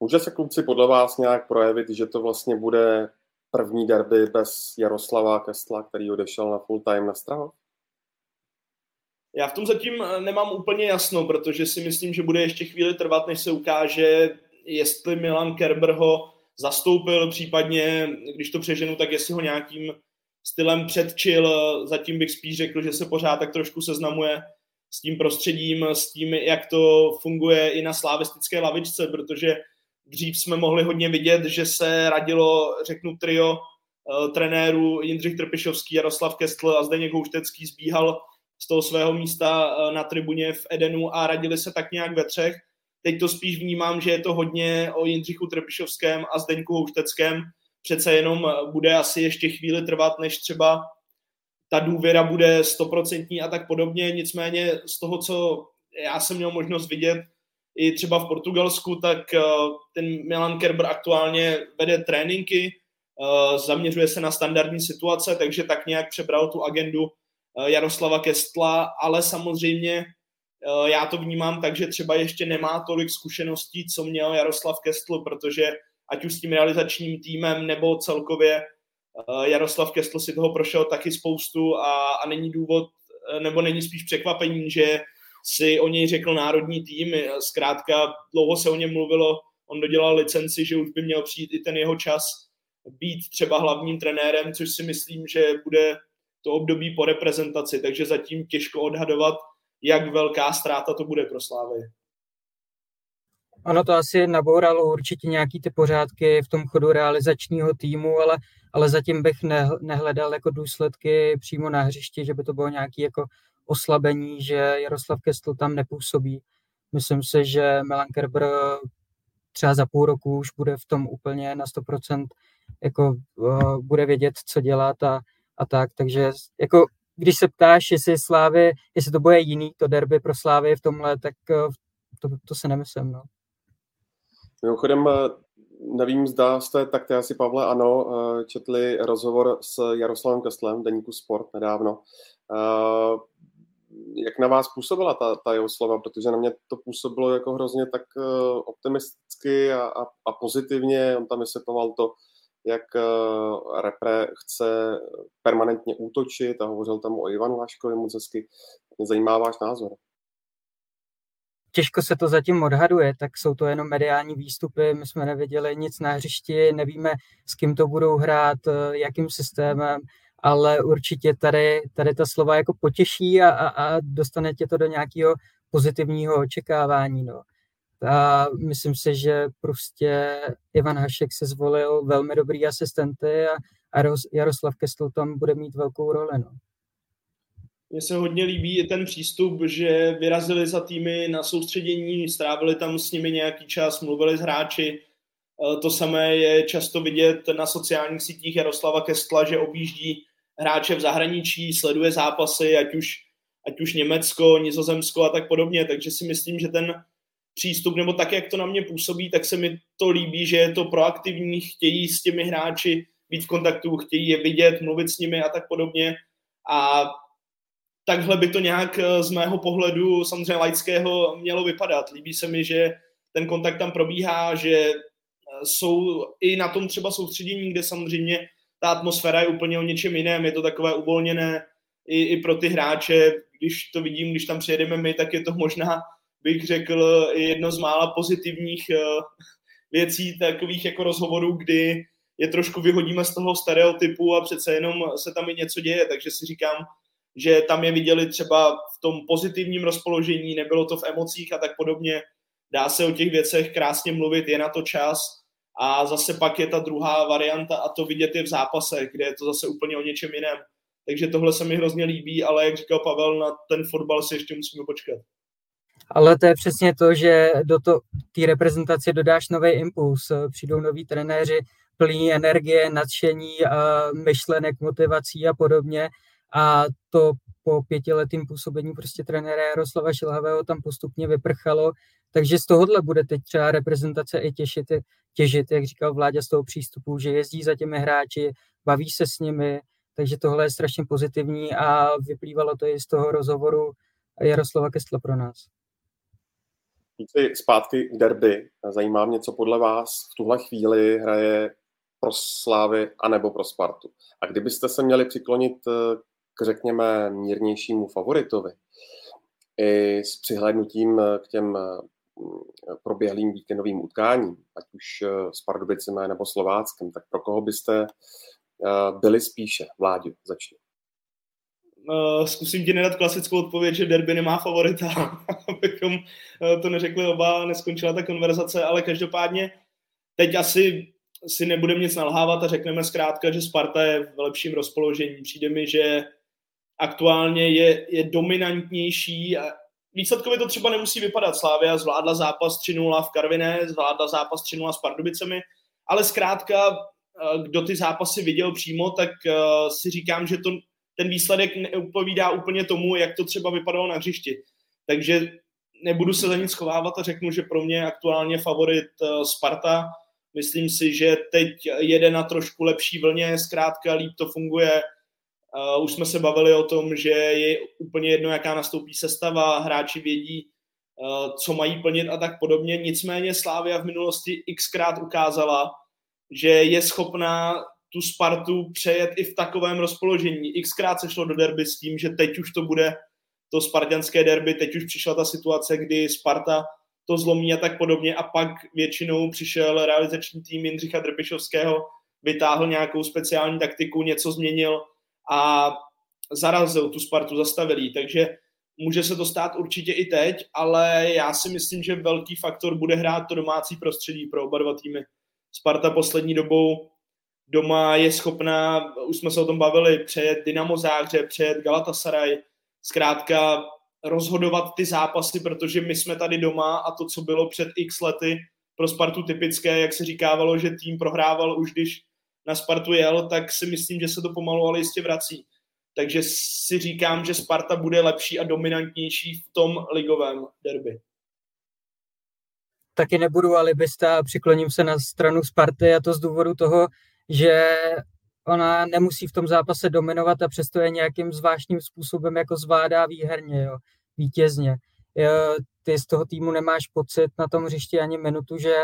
Může se kluci podle vás nějak projevit, že to vlastně bude první derby bez Jaroslava Kestla, který odešel na full time na Strahov? Já v tom zatím eh, nemám úplně jasno, protože si myslím, že bude ještě chvíli trvat, než se ukáže, jestli Milan Kerber ho zastoupil, případně, když to přeženu, tak jestli ho nějakým stylem předčil, zatím bych spíš řekl, že se pořád tak trošku seznamuje s tím prostředím, s tím, jak to funguje i na slavistické lavičce, protože dřív jsme mohli hodně vidět, že se radilo, řeknu, trio uh, trenérů Jindřich Trpišovský, Jaroslav Kestl a Zdeněk Houštecký zbíhal z toho svého místa uh, na tribuně v Edenu a radili se tak nějak ve třech. Teď to spíš vnímám, že je to hodně o Jindřichu Trpišovském a Zdeňku Houšteckém. Přece jenom bude asi ještě chvíli trvat, než třeba ta důvěra bude stoprocentní a tak podobně. Nicméně z toho, co já jsem měl možnost vidět i třeba v Portugalsku, tak eh, ten Milan Kerber aktuálně vede tréninky, eh, zaměřuje se na standardní situace, takže tak nějak přebral tu agendu eh, Jaroslava Kestla, ale samozřejmě já to vnímám tak, že třeba ještě nemá tolik zkušeností, co měl Jaroslav Kestl, protože ať už s tím realizačním týmem nebo celkově Jaroslav Kestl si toho prošel taky spoustu a, a není důvod, nebo není spíš překvapení, že si o něj řekl národní tým. Zkrátka dlouho se o něm mluvilo, on dodělal licenci, že už by měl přijít i ten jeho čas být třeba hlavním trenérem, což si myslím, že bude to období po reprezentaci, takže zatím těžko odhadovat, jak velká ztráta to bude pro Slávy. Ono to asi nabouralo určitě nějaký ty pořádky v tom chodu realizačního týmu, ale, ale zatím bych ne, nehledal jako důsledky přímo na hřišti, že by to bylo nějaké jako oslabení, že Jaroslav Kestl tam nepůsobí. Myslím si, že Milan Kerber třeba za půl roku už bude v tom úplně na 100% jako uh, bude vědět, co dělat a, a tak, takže jako když se ptáš, jestli Slávy, jestli to bude jiný, to derby pro Slávy v tomhle, tak uh, to, to se nemyslím, no. Mimochodem, eh, nevím, zda jste, tak ty asi Pavle, ano, četli rozhovor s Jaroslavem Kestlem, deníku Sport nedávno. Eh, jak na vás působila ta, ta jeho slova? Protože na mě to působilo jako hrozně tak optimisticky a, a, a pozitivně. On tam vysvětloval to, jak repre chce permanentně útočit a hovořil tam o Ivanu Haškovi moc hezky. Mě zajímá váš názor těžko se to zatím odhaduje, tak jsou to jenom mediální výstupy, my jsme nevěděli nic na hřišti, nevíme, s kým to budou hrát, eh, jakým systémem, ale určitě tady, tady ta slova jako potěší a, a, a dostane tě to do nějakého pozitivního očekávání. No. A myslím si, že prostě Ivan Hašek se zvolil velmi dobrý asistenty a, a Jaroslav Kestl tam bude mít velkou roli. No. Mně se hodně líbí i ten přístup, že vyrazili za týmy na soustředění, strávili tam s nimi nějaký čas, mluvili s hráči. E, to samé je často vidět na sociálních sítích Jaroslava Kestla, že objíždí hráče v zahraničí, sleduje zápasy, ať už, ať už Německo, Nizozemsko a tak podobně. Takže si myslím, že ten přístup, nebo tak, jak to na mě působí, tak se mi to líbí, že je to proaktivní, chtějí s těmi hráči být v kontaktu, chtějí je vidět, mluvit s nimi a tak podobně. A takhle by to nějak eh, z mého pohledu samozřejmě laického mělo vypadat. Líbí se mi, že ten kontakt tam probíhá, že eh, jsou i na tom třeba soustředění, kde samozřejmě ta atmosféra je úplně o něčem jiném, je to takové uvolněné i, i pro ty hráče, když to vidím, když tam přijedeme my, tak je to možná, bych řekl, jedno z mála pozitivních eh, věcí, takových jako rozhovorů, kdy je trošku vyhodíme z toho stereotypu a přece jenom se tam i něco děje, takže si říkám, že tam je viděli třeba v tom pozitivním rozpoložení, nebylo to v emocích a tak podobně. Dá se o těch věcech krásně mluvit, je na to čas. A zase pak je ta druhá varianta a to vidět je v zápase, kde je to zase úplně o něčem jiném. Takže tohle se mi hrozně líbí, ale jak říkal Pavel, na ten fotbal si ještě musíme počkat. Ale to je přesně to, že do té reprezentace dodáš nový impuls. Přijdou noví trenéři plní energie, nadšení, myšlenek, motivací a podobně a to po pětiletým působení prostě trenéra Jaroslava Šilhavého tam postupně vyprchalo, takže z tohohle bude teď třeba reprezentace i těšit, těžit, jak říkal Vláďa z toho přístupu, že jezdí za těmi hráči, baví se s nimi, takže tohle je strašně pozitivní a vyplývalo to i z toho rozhovoru Jaroslava Kestla pro nás. zpátky k derby. Zajímá mě, co podle vás v tuhle chvíli hraje pro Slávy anebo pro Spartu. A kdybyste se měli přiklonit eh, k, řekněme, mírnějšímu favoritovi, i s přihlédnutím eh, k těm eh, proběhlým víkendovým utkáním, ať už s Pardubicemi nebo Slováckem, tak pro koho byste byli spíše? Vládě, začni. Zkusím ti nedat klasickou odpověď, že derby nemá favorita, abychom to neřekli oba, neskončila ta konverzace, ale každopádně teď asi si nebudeme nic nalhávat a řekneme zkrátka, že Sparta je v lepším rozpoložení. Přijde mi, že aktuálně je, je dominantnější a výsledkově to třeba nemusí vypadat. Slávia zvládla zápas 3-0 v Karviné, zvládla zápas 3-0 s Pardubicemi, ale zkrátka, eh, kdo ty zápasy viděl přímo, tak eh, si říkám, že to, ten výsledek neupovídá úplně tomu, jak to třeba vypadalo na hřišti. Takže nebudu se za nic schovávat a řeknu, že pro mě aktuálně favorit eh, Sparta, Myslím si, že teď jede na trošku lepší vlně, zkrátka líp to funguje. Uh, už jsme se bavili o tom, že je úplně jedno, jaká nastoupí sestava, hráči vědí, uh, co mají plnit a tak podobně. Nicméně Slávia v minulosti xkrát ukázala, že je schopná tu Spartu přejet i v takovém rozpoložení. Xkrát se šlo do derby s tím, že teď už to bude to spartanské derby, teď už přišla ta situace, kdy Sparta to zlomí a tak podobně a pak většinou přišel realizační tým Jindřicha Drpišovského, vytáhl nějakou speciální taktiku, něco změnil a zarazil tu Spartu, zastavil takže může se to stát určitě i teď, ale já si myslím, že velký faktor bude hrát to domácí prostředí pro oba dva týmy. Sparta poslední dobou doma je schopná, už jsme se o tom bavili, přejet Dynamo Záhře, přejet Galatasaray, zkrátka rozhodovat ty zápasy, protože my jsme tady doma a to, co bylo před x lety pro Spartu typické, jak se říkávalo, že tým prohrával už když na Spartu jel, tak si myslím, že se to pomalu ale jistě vrací. Takže si říkám, že Sparta bude lepší a dominantnější v tom ligovém derby. Taky nebudu alibista, přikloním se na stranu Sparty a to z důvodu toho, že ona nemusí v tom zápase dominovat a přesto je nějakým zvláštním způsobem jako zvládá výherně, jo, vítězně. Ty z toho týmu nemáš pocit na tom hřišti ani minutu, že,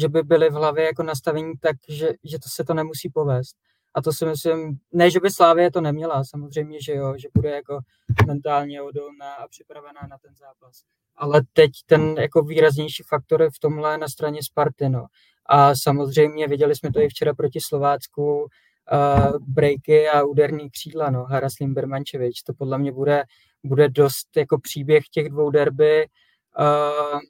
že by byly v hlavě jako nastavení tak, že, že to se to nemusí povést. A to si myslím, ne, že by Slávě to neměla, samozřejmě, že jo, že bude jako mentálně odolná a připravená na ten zápas. Ale teď ten jako výraznější faktor je v tomhle na straně Sparty, no. A samozřejmě viděli jsme to i včera proti Slovácku, uh, breaky a úderní křídla, no, Haraslín Bermančevič. To podle mě bude, bude dost jako příběh těch dvou derby, uh,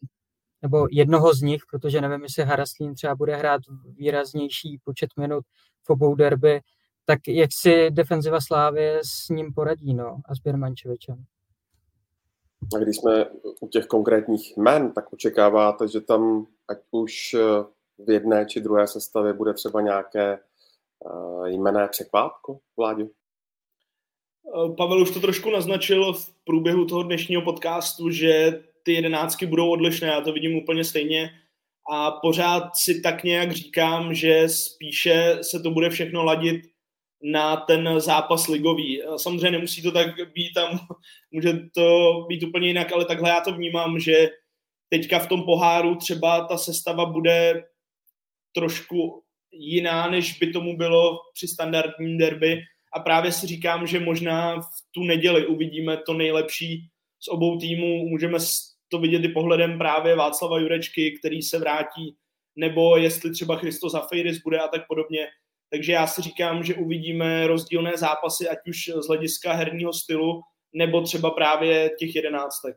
nebo jednoho z nich, protože nevím, jestli Haraslín třeba bude hrát výraznější počet minut v obou derby, tak jak si defenziva Slávy s ním poradí, no, a s Bermančevičem. A když jsme u těch konkrétních men, tak očekáváte, že tam ať už v jedné či druhé sestavě bude třeba nějaké Eh, jmené překvápko, Vláďu? Eh, Pavel už to trošku naznačil v průběhu toho dnešního podcastu, že ty jedenáctky budou odlišné, já to vidím úplně stejně a pořád si tak nějak říkám, že spíše se to bude všechno ladit na ten zápas ligový. Samozřejmě nemusí to tak být, tam může to být úplně jinak, ale takhle já to vnímám, že teďka v tom poháru třeba ta sestava bude trošku jiná, než by tomu bylo při standardním derby. A právě si říkám, že možná v tu neděli uvidíme to nejlepší z obou týmů. Můžeme to vidět i pohledem právě Václava Jurečky, který se vrátí, nebo jestli třeba Christo Zafeiris bude a tak podobně. Takže já si říkám, že uvidíme rozdílné zápasy, ať už z hlediska herního stylu, nebo třeba právě těch jedenáctek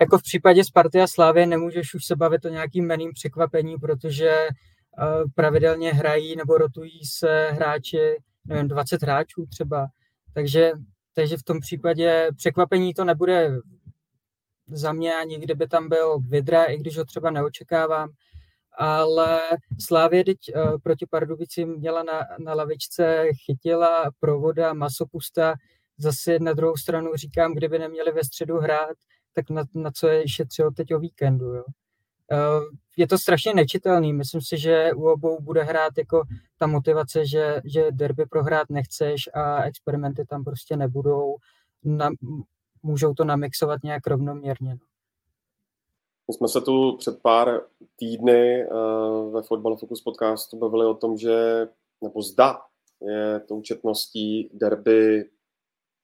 jako v případě Sparty a Slávy nemůžeš už se bavit o nějakým meným překvapení, protože uh, pravidelně hrají nebo rotují se hráči, nevím, 20 hráčů třeba. Takže, takže v tom případě překvapení to nebude za mě ani kdyby tam byl Vidra, i když ho třeba neočekávám. Ale Slávě teď uh, proti Pardubicím měla na, na lavičce, chytila provoda, masopusta. Zase na druhou stranu říkám, kdyby neměli ve středu hrát, tak na, na co je šetřil teď o víkendu. Jo. Eh, je to strašně nečitelný. Myslím si, že u obou bude hrát jako ta motivace, že, že derby prohrát nechceš a experimenty tam prostě nebudou. Na, můžou to namixovat nějak rovnoměrně. No. My jsme se tu před pár týdny uh, ve Football Focus podcastu bavili o tom, že nebo zda je tou četností derby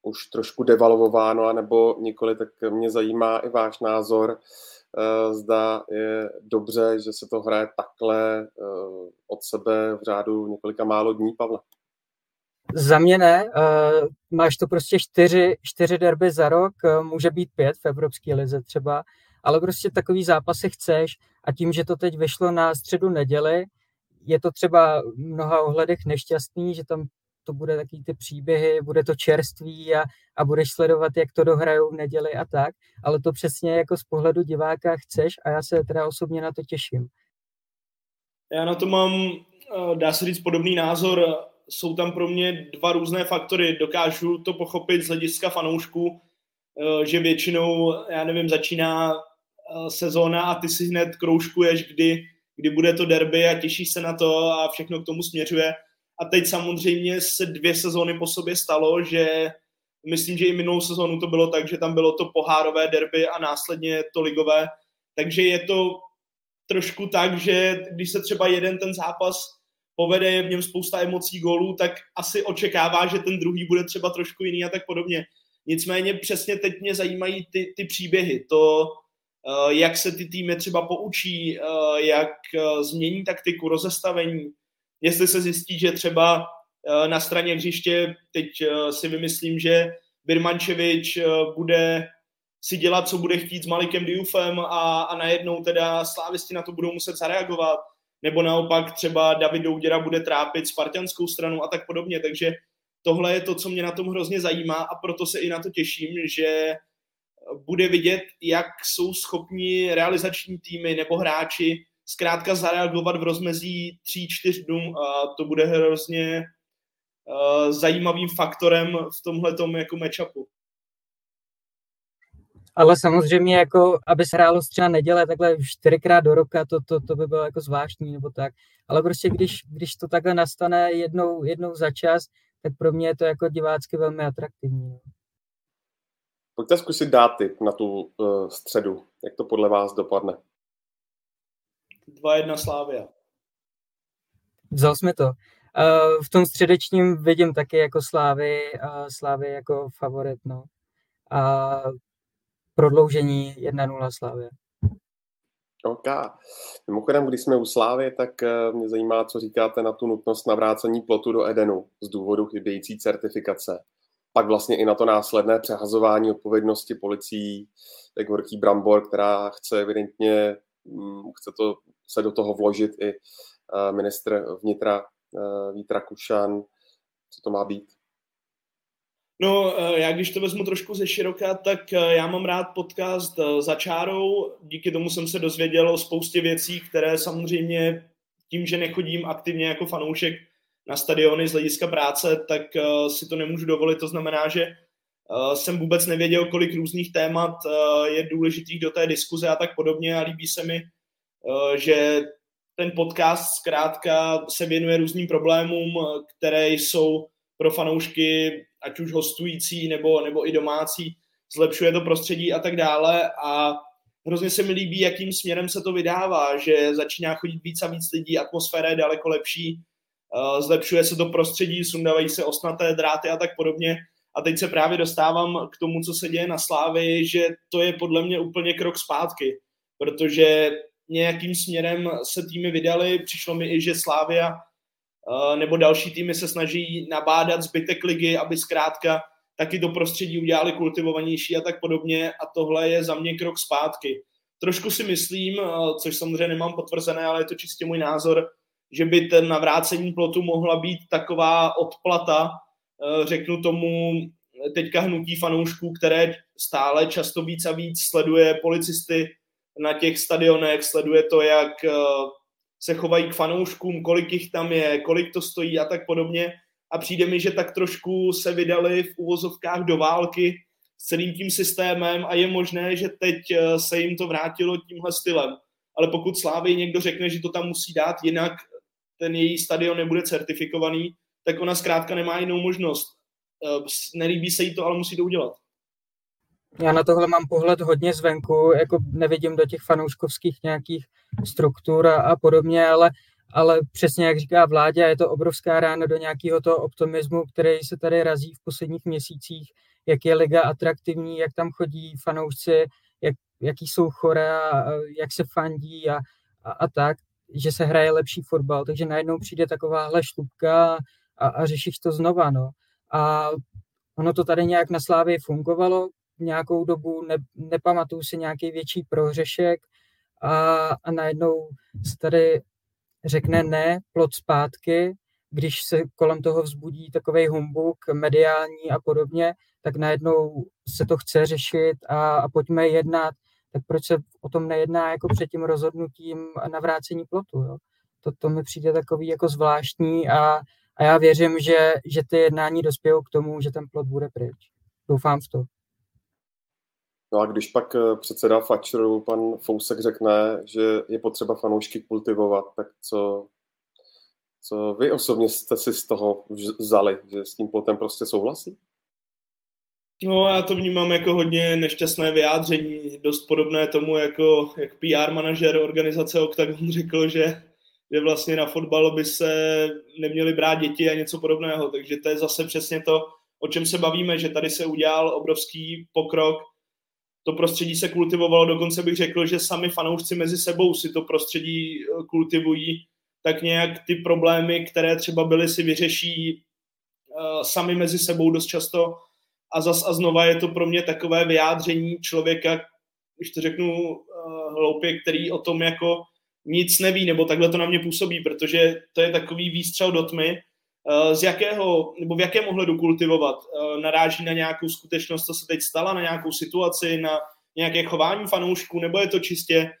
už trošku devalvováno, nebo nikoli, tak mě zajímá i váš názor. Uh, zda je dobře, že se to hraje takhle uh, od sebe v řádu několika málo dní, Pavle. Za mě ne. Uh, máš to prostě čtyři, čtyři derby za rok, může být pět v Evropské lize třeba, ale prostě takový zápasy chceš a tím, že to teď vyšlo na středu neděli, je to třeba v mnoha ohledech nešťastný, že tam to bude takový ty příběhy, bude to čerství a, a budeš sledovat, jak to dohrajou v neděli a tak, ale to přesně jako z pohledu diváka chceš a já se teda osobně na to těším. Já na to mám, eh, dá se říct, podobný názor. Jsou tam pro mě dva různé faktory. Dokážu to pochopit z hlediska fanoušků, eh, že většinou, já nevím, začíná Eh, sezóna a ty si hned kroužkuješ, kdy, kdy bude to derby a těšíš se na to a všechno k tomu směřuje. A teď samozřejmě se dvě sezóny po sobě stalo, že myslím, že i minulou sezónu to bylo tak, že tam bylo to pohárové derby a následně to ligové. Takže je to trošku tak, že když se třeba jeden ten zápas povede, je v něm spousta emocí gólů, tak asi očekává, že ten druhý bude třeba trošku jiný a tak podobně. Nicméně přesně teď mě zajímají ty, ty příběhy. To, Eh, jak se ty týmy třeba poučí, eh, jak eh, změní taktiku, rozestavení, jestli se zjistí, že třeba na straně hřiště, teď si vymyslím, že Birmančevič bude si dělat, co bude chtít s Malikem Diufem a, a najednou teda slávisti na to budou muset zareagovat, nebo naopak třeba David Douděra bude trápit spartianskou stranu a tak podobně, takže tohle je to, co mě na tom hrozně zajímá a proto se i na to těším, že bude vidět, jak jsou schopni realizační týmy nebo hráči zkrátka zareagovat v rozmezí 3-4 dnů a to bude hrozně uh, zajímavým faktorem v tomhle jako matchupu. Ale samozřejmě, jako, aby se hrálo třeba neděle takhle čtyřikrát do roka, to, to, to by bylo jako zvláštní nebo tak. Ale prostě když, když to takhle nastane jednou, jednou za čas, tak pro mě je to jako divácky velmi atraktivní. Pojďte zkusit dát tip na tu uh, středu. Jak to podle vás dopadne? 2-1 Slávia. Vzal jsme to. Uh, v tom středečním vidím taky jako Slávy, uh, Slávy jako favorit, no. A prodloužení 1-0 Slávy. OK. Mimochodem, když jsme u Slávy, tak mě zajímá, co říkáte na tu nutnost navrácení plotu do Edenu z důvodu chybějící certifikace pak vlastně i na to následné přehazování odpovědnosti policií, jak horký brambor, která chce evidentně, mm, chce to, se do toho vložit i eh, ministr vnitra eh, Vítra Kušan. Co to má být? No, eh, já když to vezmu trošku ze široka, tak já mám rád podcast za čárou. Díky tomu jsem se dozvěděl o spoustě věcí, které samozřejmě tím, že nechodím aktivně jako fanoušek na stadiony z hlediska práce, tak si to nemůžu dovolit. To znamená, že jsem vůbec nevěděl, kolik různých témat je důležitých do té diskuze a tak podobně a líbí se mi, že ten podcast zkrátka se věnuje různým problémům, které jsou pro fanoušky, ať už hostující nebo, nebo i domácí, zlepšuje to prostředí a tak dále a hrozně se mi líbí, jakým směrem se to vydává, že začíná chodit víc a víc lidí, atmosféra je daleko lepší, Eh, zlepšuje se to prostředí, sundávají se osnaté dráty a tak podobně. A teď se právě dostávám k tomu, co se děje na Slávy, že to je podle mě úplně krok zpátky, protože nějakým směrem se týmy vydali, přišlo mi i, že Slávia eh, nebo další týmy se snaží nabádat zbytek ligy, aby zkrátka taky to prostředí udělali kultivovanější a tak podobně a tohle je za mě krok zpátky. Trošku si myslím, eh, což samozřejmě nemám potvrzené, ale je to čistě můj názor, že by ten navrácení plotu mohla být taková odplata, eh, řeknu tomu, teďka hnutí fanoušků, které stále často víc a víc sleduje policisty na těch stadionech, sleduje to, jak eh, se chovají k fanouškům, kolik jich tam je, kolik to stojí a tak podobně. A přijde mi, že tak trošku se vydali v uvozovkách do války s celým tím systémem a je možné, že teď eh, se jim to vrátilo tímhle stylem. Ale pokud Slávy někdo řekne, že to tam musí dát jinak, ten její stadion nebude certifikovaný, tak ona zkrátka nemá jinou možnost. Eh, nelíbí se jí to, ale musí to udělat. Já na tohle mám pohled hodně zvenku, jako nevidím do těch fanouškovských nějakých struktur a, a podobně, ale, ale přesně jak říká vládě, je to obrovská rána do nějakého toho optimismu, který se tady razí v posledních měsících, jak je liga atraktivní, jak tam chodí fanoušci, jak, jaký jsou chore a jak se fandí a, a, a tak, že se hraje lepší fotbal, takže najednou přijde takováhle štupka a, a řešíš to znova, no. A ono to tady nějak na Slávě fungovalo nějakou dobu, ne, nepamatuju si nějaký větší prohřešek a, a najednou se tady řekne ne, plot zpátky, když se kolem toho vzbudí takový humbuk mediální a podobně, tak najednou se to chce řešit a, a pojďme jednat, tak proč se o tom nejedná jako před tím rozhodnutím na vrácení plotu, jo? To, to mi přijde takový jako zvláštní a, a já věřím, že, že ty jednání dospějou k tomu, že ten plot bude pryč. Doufám v to. No a když pak eh, předseda Fatcheru, pan Fousek, řekne, že je potřeba fanoušky kultivovat, tak co, co vy osobně jste si z toho vzali, že s tím plotem prostě souhlasí? No já to vnímám jako hodně nešťastné vyjádření, dost podobné tomu, jako jak PR manažer organizace Octagon řekl, že, že vlastně na fotbal by se neměly brát děti a něco podobného, takže to je zase přesně to, o čem se bavíme, že tady se udělal obrovský pokrok, to prostředí se kultivovalo, dokonce bych řekl, že sami fanoušci mezi sebou si to prostředí eh, kultivují, tak nějak ty problémy, které třeba byly, si vyřeší uh, sami mezi sebou dost často. A zas a znova je to pro mě takové vyjádření člověka, když to řeknu uh, hloupě, který o tom jako nic neví, nebo takhle to na mě působí, protože to je takový výstřel do tmy, z jakého, nebo v jakém ohledu kultivovat. Naráží na nějakou skutečnost, co se teď stala, na nějakou situaci, na nějaké chování fanoušků, nebo je to čistě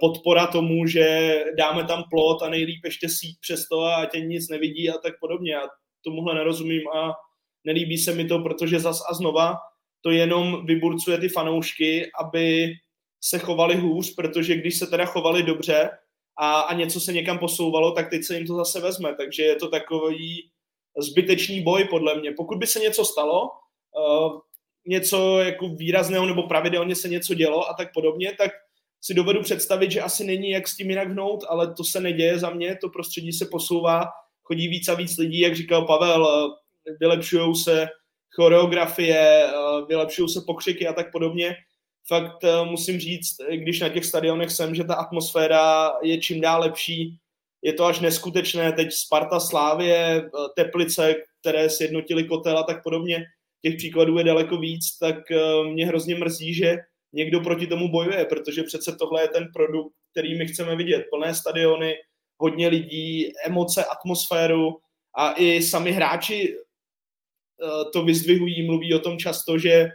podpora tomu, že dáme tam plot a nejlíp ještě síť přes to a tě nic nevidí a tak podobně. Já tomuhle nerozumím a nelíbí se mi to, protože zas a znova to jenom vyburcuje ty fanoušky, aby se chovali hůř, protože když se teda chovali dobře a, a něco se někam posouvalo, tak teď se jim to zase vezme. Takže je to takový zbytečný boj podle mě. Pokud by se něco stalo, uh, něco jako výrazného nebo pravidelně se něco dělo a tak podobně, tak si dovedu představit, že asi není jak s tím jinak hnout, ale to se neděje za mě, to prostředí se posouvá, chodí víc a víc lidí, jak říkal Pavel, vylepšují se choreografie, vylepšují se pokřiky a tak podobně. Fakt musím říct, když na těch stadionech jsem, že ta atmosféra je čím dál lepší, je to až neskutečné, teď Sparta, Slávě, Teplice, které sjednotili kotel a tak podobně, těch příkladů je daleko víc, tak mě hrozně mrzí, že někdo proti tomu bojuje, protože přece tohle je ten produkt, který my chceme vidět. Plné stadiony, hodně lidí, emoce, atmosféru a i sami hráči Eh, to vyzdvihují, mluví o tom často, že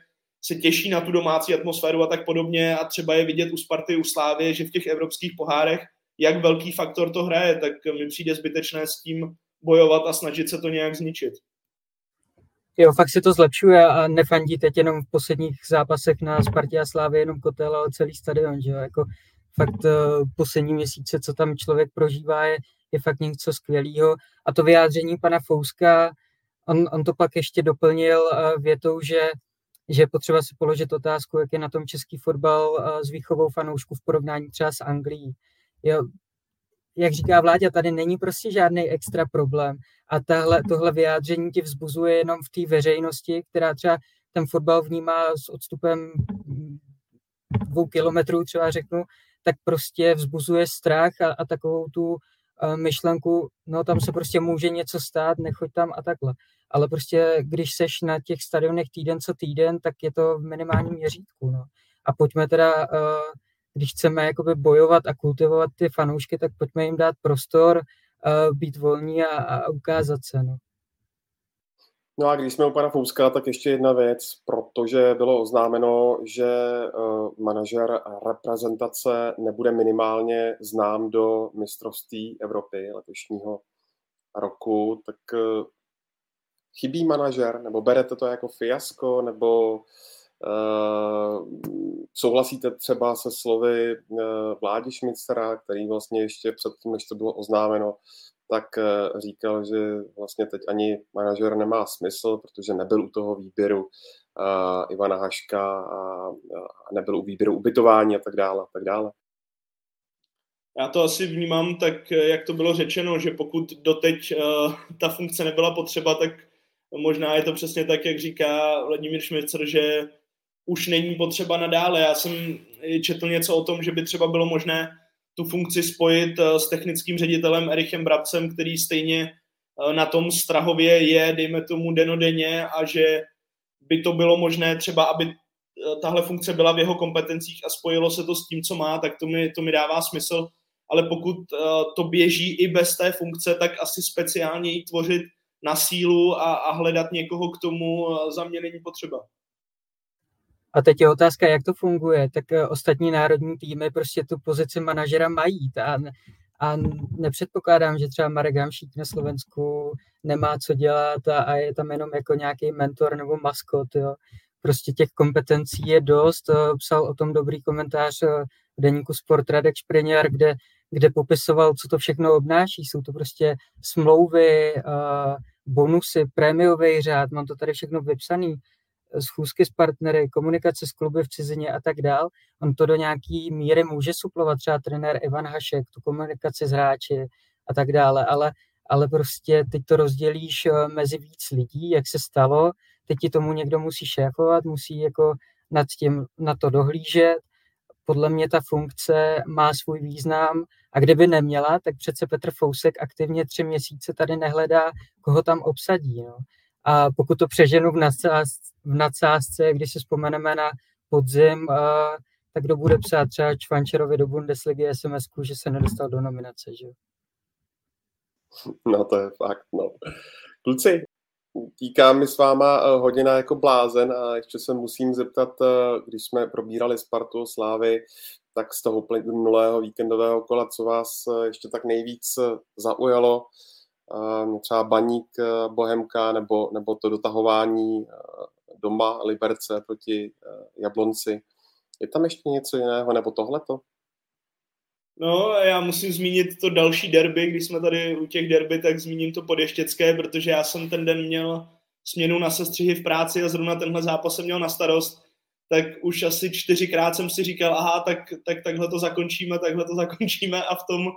se těší na tu domácí atmosféru a tak podobně a třeba je vidět u Sparty, u Slávy, že v těch evropských pohárech, jak velký faktor to hraje, tak mi přijde zbytečné s tím bojovat a snažit se to nějak zničit. Jo, fakt se to zlepšuje a nefandí teď jenom v posledních zápasech na Spartě a Slávě jenom kotel, ale celý stadion, že jo, jako fakt uh, poslední měsíce, co tam člověk prožívá, je, je fakt něco skvělého. A to vyjádření pana Fouska, on, on to pak ještě doplnil uh, větou, že, že je potřeba si položit otázku, jak je na tom český fotbal uh, s výchovou fanoušků v porovnání třeba s Anglií. Jo, jak říká vládě, tady není prostě žádný extra problém a tahle, tohle vyjádření ti vzbuzuje jenom v té veřejnosti, která třeba ten fotbal vnímá s odstupem dvou kilometrů, třeba řeknu, tak prostě vzbuzuje strach a, a takovou tu myšlenku, no tam se prostě může něco stát, nechoď tam a takhle. Ale prostě, když seš na těch stadionech týden co týden, tak je to v minimálním měřítku. No. A pojďme teda, když chceme jakoby bojovat a kultivovat ty fanoušky, tak pojďme jim dát prostor, být volní a, a ukázat se. No. No a když jsme u pana Fouska, tak ještě jedna věc, protože bylo oznámeno, že uh, manažer reprezentace nebude minimálně znám do mistrovství Evropy letošního roku, tak chybí manažer, nebo berete to jako fiasko, nebo uh, souhlasíte třeba se slovy uh, Vládi Šmicera, který vlastně ještě předtím, než to bylo oznámeno, tak říkal, že vlastně teď ani manažer nemá smysl, protože nebyl u toho výběru Ivana Haška a, a nebyl u výběru ubytování a tak dále. A tak dále. Já to asi vnímám tak, jak to bylo řečeno, že pokud doteď uh, ta funkce nebyla potřeba, tak možná je to přesně tak, jak říká Vladimír Šmicer, že už není potřeba nadále. Já jsem četl něco o tom, že by třeba bylo možné tu funkci spojit uh, s technickým ředitelem Erichem Brabcem, který stejně uh, na tom Strahově je, dejme tomu, denodenně a že by to bylo možné třeba, aby tahle funkce byla v jeho kompetencích a spojilo se to s tím, co má, tak to mi, to mi dává smysl ale pokud to běží i bez té funkce, tak asi speciálně ji tvořit na sílu a, a hledat někoho k tomu uh, za mě není potřeba. A teď je otázka, jak to funguje. Tak uh, ostatní národní týmy prostě tu pozici manažera mají a, a nepředpokládám, že třeba Marek Hamšík na Slovensku nemá co dělat a, a je tam jenom jako nějaký mentor nebo maskot. Jo. Prostě těch kompetencí je dost. Psal o tom dobrý komentář v deníku Sport Radek Špriněr, kde kde popisoval, co to všechno obnáší. Jsou to prostě smlouvy, bonusy, prémiový řád, mám to tady všechno vypsaný, schůzky s partnery, komunikace s kluby v cizině a tak dál. On to do nějaký míry může suplovat třeba trenér Ivan Hašek, tu komunikaci s hráči a tak dále, ale, ale prostě teď to rozdělíš e, mezi víc lidí, jak se stalo, teď ti tomu někdo musí šéfovat, musí jako nad tím na to dohlížet. Podle mě ta funkce má svůj význam a kdyby neměla, tak přece Petr Fousek aktivně tři měsíce tady nehledá, koho tam obsadí. No. A pokud to přeženu v, nadsázce, v nadsázce, když se vzpomeneme na podzim, tak kdo bude psát třeba Čvančerovi do Bundesligy sms že se nedostal do nominace, že No to je fakt, no. Kluci, tíká mi s váma eh, hodina jako blázen a ještě se musím zeptat, eh, když jsme probírali Spartu Slávy, tak z toho minulého víkendového kola, co vás eh, ještě tak nejvíc zaujalo, třeba Baník, Bohemka nebo, nebo to dotahování doma Liberce proti Jablonci. Je tam ještě něco jiného, nebo tohleto? No, já musím zmínit to další derby, když jsme tady u těch derby, tak zmíním to podještěcké, protože já jsem ten den měl směnu na sestřihy v práci a zrovna tenhle zápas jsem měl na starost tak už asi čtyřikrát jsem si říkal, aha, tak, tak takhle to zakončíme, takhle to zakončíme a v tom,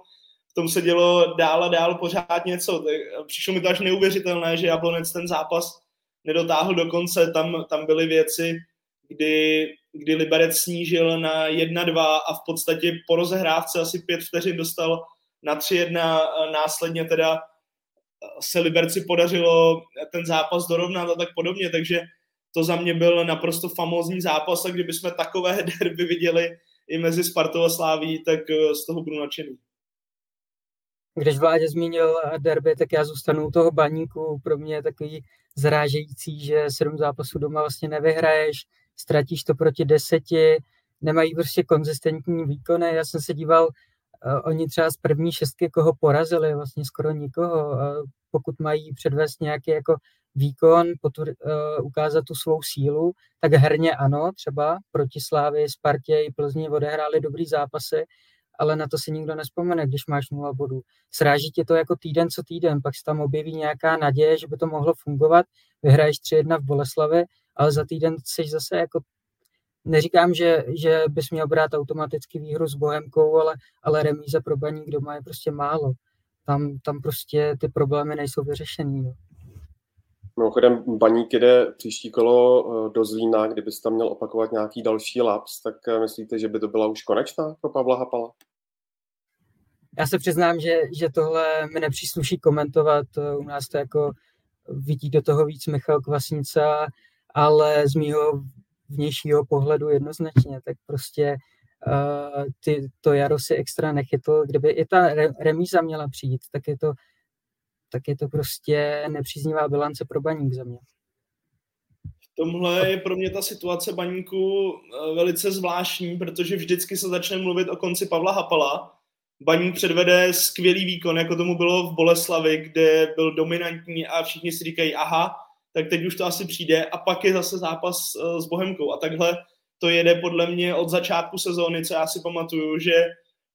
v tom se dělo dál a dál pořád něco. Tak přišlo mi to až neuvěřitelné, že Jablonec ten zápas nedotáhl do konce, tam, tam byly věci, kdy, kdy Liberec snížil na 1-2 a v podstatě po rozehrávce asi pět vteřin dostal na 3-1, následně teda se Liberci podařilo ten zápas dorovnat a tak podobně, takže to za mě byl naprosto famózní zápas a kdybychom takové derby viděli i mezi Spartou a Sláví, tak eh, z toho budu nadšený. Když Vládě zmínil derby, tak já zůstanu u toho baníku. Pro mě je takový zrážející, že sedm zápasů doma vlastně nevyhraješ, ztratíš to proti deseti, nemají prostě konzistentní výkony. Já jsem se díval, uh, oni třeba z první šestky koho porazili, vlastně skoro nikoho. Pokud mají předvést nějaký jako výkon, potvr, uh, ukázat tu svou sílu, tak herně ano, třeba proti Slávy, Spartě i Plzni odehráli dobrý zápasy, ale na to si nikdo nespomene, když máš nula bodů. Sráží tě to jako týden co týden, pak se tam objeví nějaká naděje, že by to mohlo fungovat, vyhraješ 3-1 v Boleslavi, ale za týden jsi zase jako neříkám, že, že bys měl brát automaticky výhru s Bohemkou, ale, ale remíza pro baník doma je prostě málo. Tam, tam prostě ty problémy nejsou vyřešený. No. Mimochodem, Baník jde příští kolo eh, do Zlína, kdybyste tam měl opakovat nějaký další laps, tak eh, myslíte, že by to byla už konečná pro Pavla Hapala? Já se přiznám, že, že tohle mi nepřísluší komentovat. U nás to jako vidí do toho víc Michal Kvasnica, ale z mýho vnějšího pohledu jednoznačně, tak prostě uh, ty, to jaro si extra nechytl. Kdyby i ta remíza měla přijít, tak je to tak je to prostě nepříznivá bilance pro baník za mě. V tomhle je pro mě ta situace baníku eh, velice zvláštní, protože vždycky se začne mluvit o konci Pavla Hapala. Baník předvede skvělý výkon, jako tomu bylo v Boleslavi, kde byl dominantní a všichni si říkají, aha, tak teď už to asi přijde a pak je zase zápas eh, s Bohemkou a takhle to jede podle mě od začátku sezóny, co já si pamatuju, že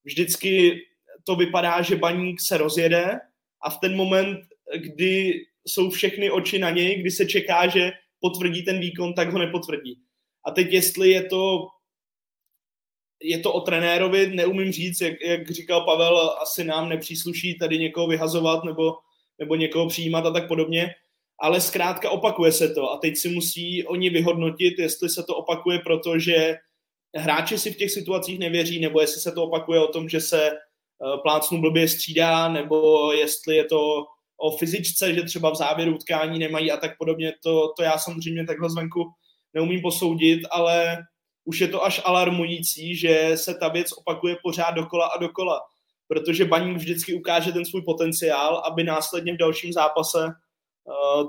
vždycky to vypadá, že baník se rozjede a v ten moment, kdy jsou všechny oči na něj, kdy se čeká, že potvrdí ten výkon, tak ho nepotvrdí. A teď jestli je to je to o trenérovi, neumím říct, jak, jak říkal Pavel, asi nám nepřísluší tady někoho vyhazovat nebo, nebo někoho přijímat a tak podobně, ale zkrátka opakuje se to a teď si musí oni vyhodnotit, jestli se to opakuje, protože hráči si v těch situacích nevěří, nebo jestli se to opakuje o tom, že se eh, plácnu blbě střídá, nebo jestli je to o fyzičce, že třeba v závěru utkání nemají a tak podobně, to, to já samozřejmě takhle zvenku neumím posoudit, ale už je to až alarmující, že se ta věc opakuje pořád dokola a dokola, protože baník vždycky ukáže ten svůj potenciál, aby následně v dalším zápase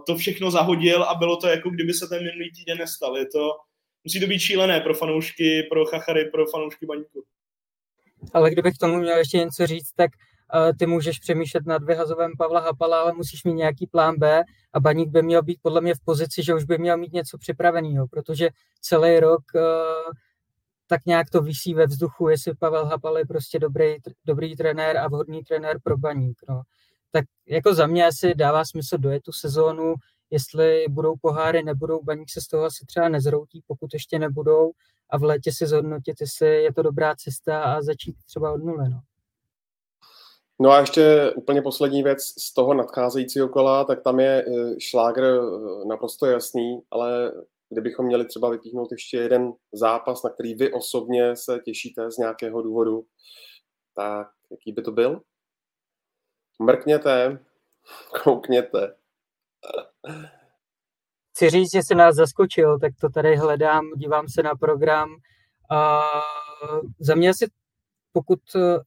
to všechno zahodil a bylo to jako kdyby se ten minulý týden nestal. Je to, musí to být šílené pro fanoušky, pro chachary, pro fanoušky baníku. Ale kdybych tomu měl ještě něco říct, tak uh, ty můžeš přemýšlet nad vyhazovem Pavla Hapala, ale musíš mít nějaký plán B a baník by měl být podle mě v pozici, že už by měl mít něco připraveného, protože celý rok uh, tak nějak to vysí ve vzduchu, jestli Pavel Hapal je prostě dobrý, dobrý trenér a vhodný trenér pro baník. No. Tak jako za mě asi dává smysl dojet tu sezónu, jestli budou poháry, nebudou, baník se z toho asi třeba nezroutí, pokud ještě nebudou a v létě si zhodnotit, jestli je to dobrá cesta a začít třeba od nuly. No. No a ještě úplně poslední věc z toho nadcházejícího kola, tak tam je eh, šlágr eh, naprosto jasný, ale kdybychom měli třeba vypíchnout ještě jeden zápas, na který vy osobně se těšíte z nějakého důvodu, tak jaký by to byl? Mrkněte, koukněte. Chci říct, že se nás zaskočil, tak to tady hledám, dívám se na program. A za mě asi pokud,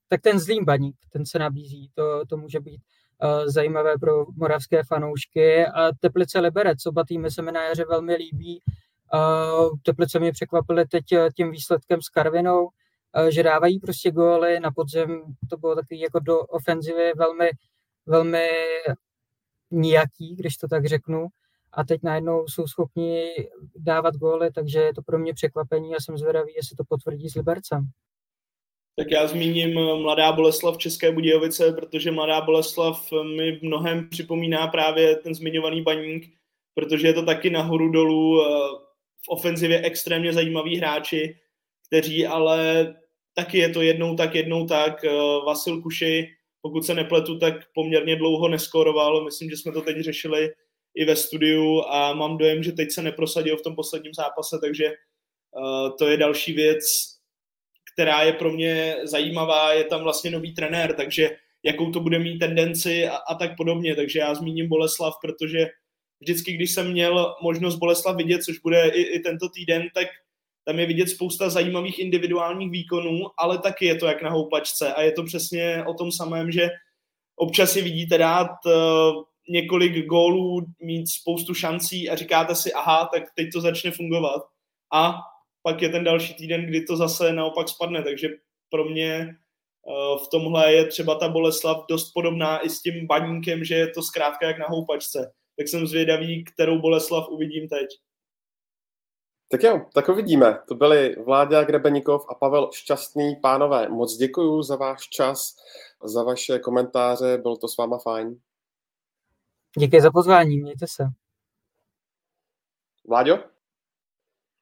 tak ten zlým baník, ten se nabízí, to, to může být zajímavé pro moravské fanoušky a Teplice Liberec, oba týmy se mi na jaře velmi líbí. Teplice mě překvapily teď tím výsledkem s Karvinou, že dávají prostě góly na podzem, to bylo takový jako do ofenzivy velmi, velmi nijaký, když to tak řeknu a teď najednou jsou schopni dávat góly, takže je to pro mě překvapení a jsem zvědavý, jestli to potvrdí s Libercem. Tak já zmíním eh, Mladá Boleslav České Budějovice, protože Mladá Boleslav eh, mi mnohem připomíná právě ten zmiňovaný baník, protože je to taky nahoru dolů eh, v ofenzivě extrémně zajímaví hráči, kteří ale taky je to jednou tak, jednou tak. Vasil Kuši, pokud se nepletu, tak poměrně dlouho neskoroval. Myslím, že jsme to teď řešili i ve studiu a mám dojem, že teď se neprosadil v tom posledním zápase, takže to je další věc, která je pro mě zajímavá, je tam vlastně nový trenér, takže jakou to bude mít tendenci a, a tak podobně. Takže já zmíním Boleslav, protože vždycky, když jsem měl možnost Boleslav vidět, což bude i, i tento týden, tak tam je vidět spousta zajímavých individuálních výkonů, ale taky je to jak na houpačce a je to přesně o tom samém, že občas si vidíte dát uh, několik gólů, mít spoustu šancí a říkáte si, aha, tak teď to začne fungovat. A pak je ten další týden, kdy to zase naopak spadne, takže pro mě eh, v tomhle je třeba ta Boleslav dost podobná i s tím baníkem, že je to zkrátka jak na houpačce. Tak jsem zvědavý, kterou Boleslav uvidím teď. Tak jo, tak uvidíme. To byli Vláďa Grebeníkov a Pavel Šťastný. Pánové, moc děkuji za váš čas, za vaše komentáře, bylo to s váma fajn. Díky za pozvání, mějte se. Vláďo?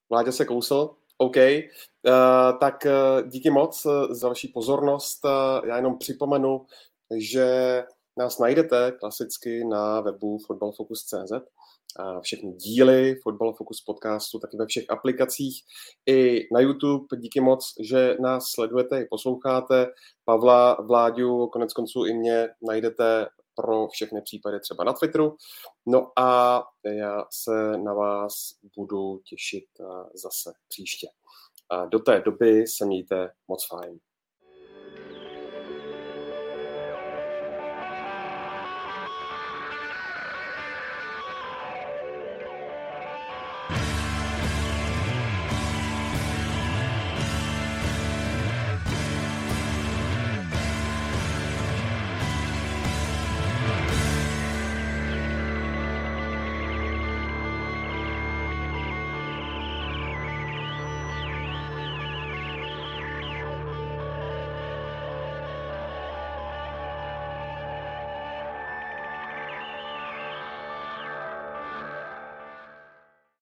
Vláďa se kousl. OK, uh, tak uh, díky moc uh, za vaši pozornost. Uh, já jenom připomenu, že nás najdete klasicky na webu footballfocus.cz a všechny díly Football Focus podcastu taky ve všech aplikacích i na YouTube. Díky moc, že nás sledujete i posloucháte. Pavla, Vláďu, konec konců i mě najdete pro všechny případy třeba na Twitteru. No a já se na vás budu těšit zase příště. A do té doby se mějte moc fajn.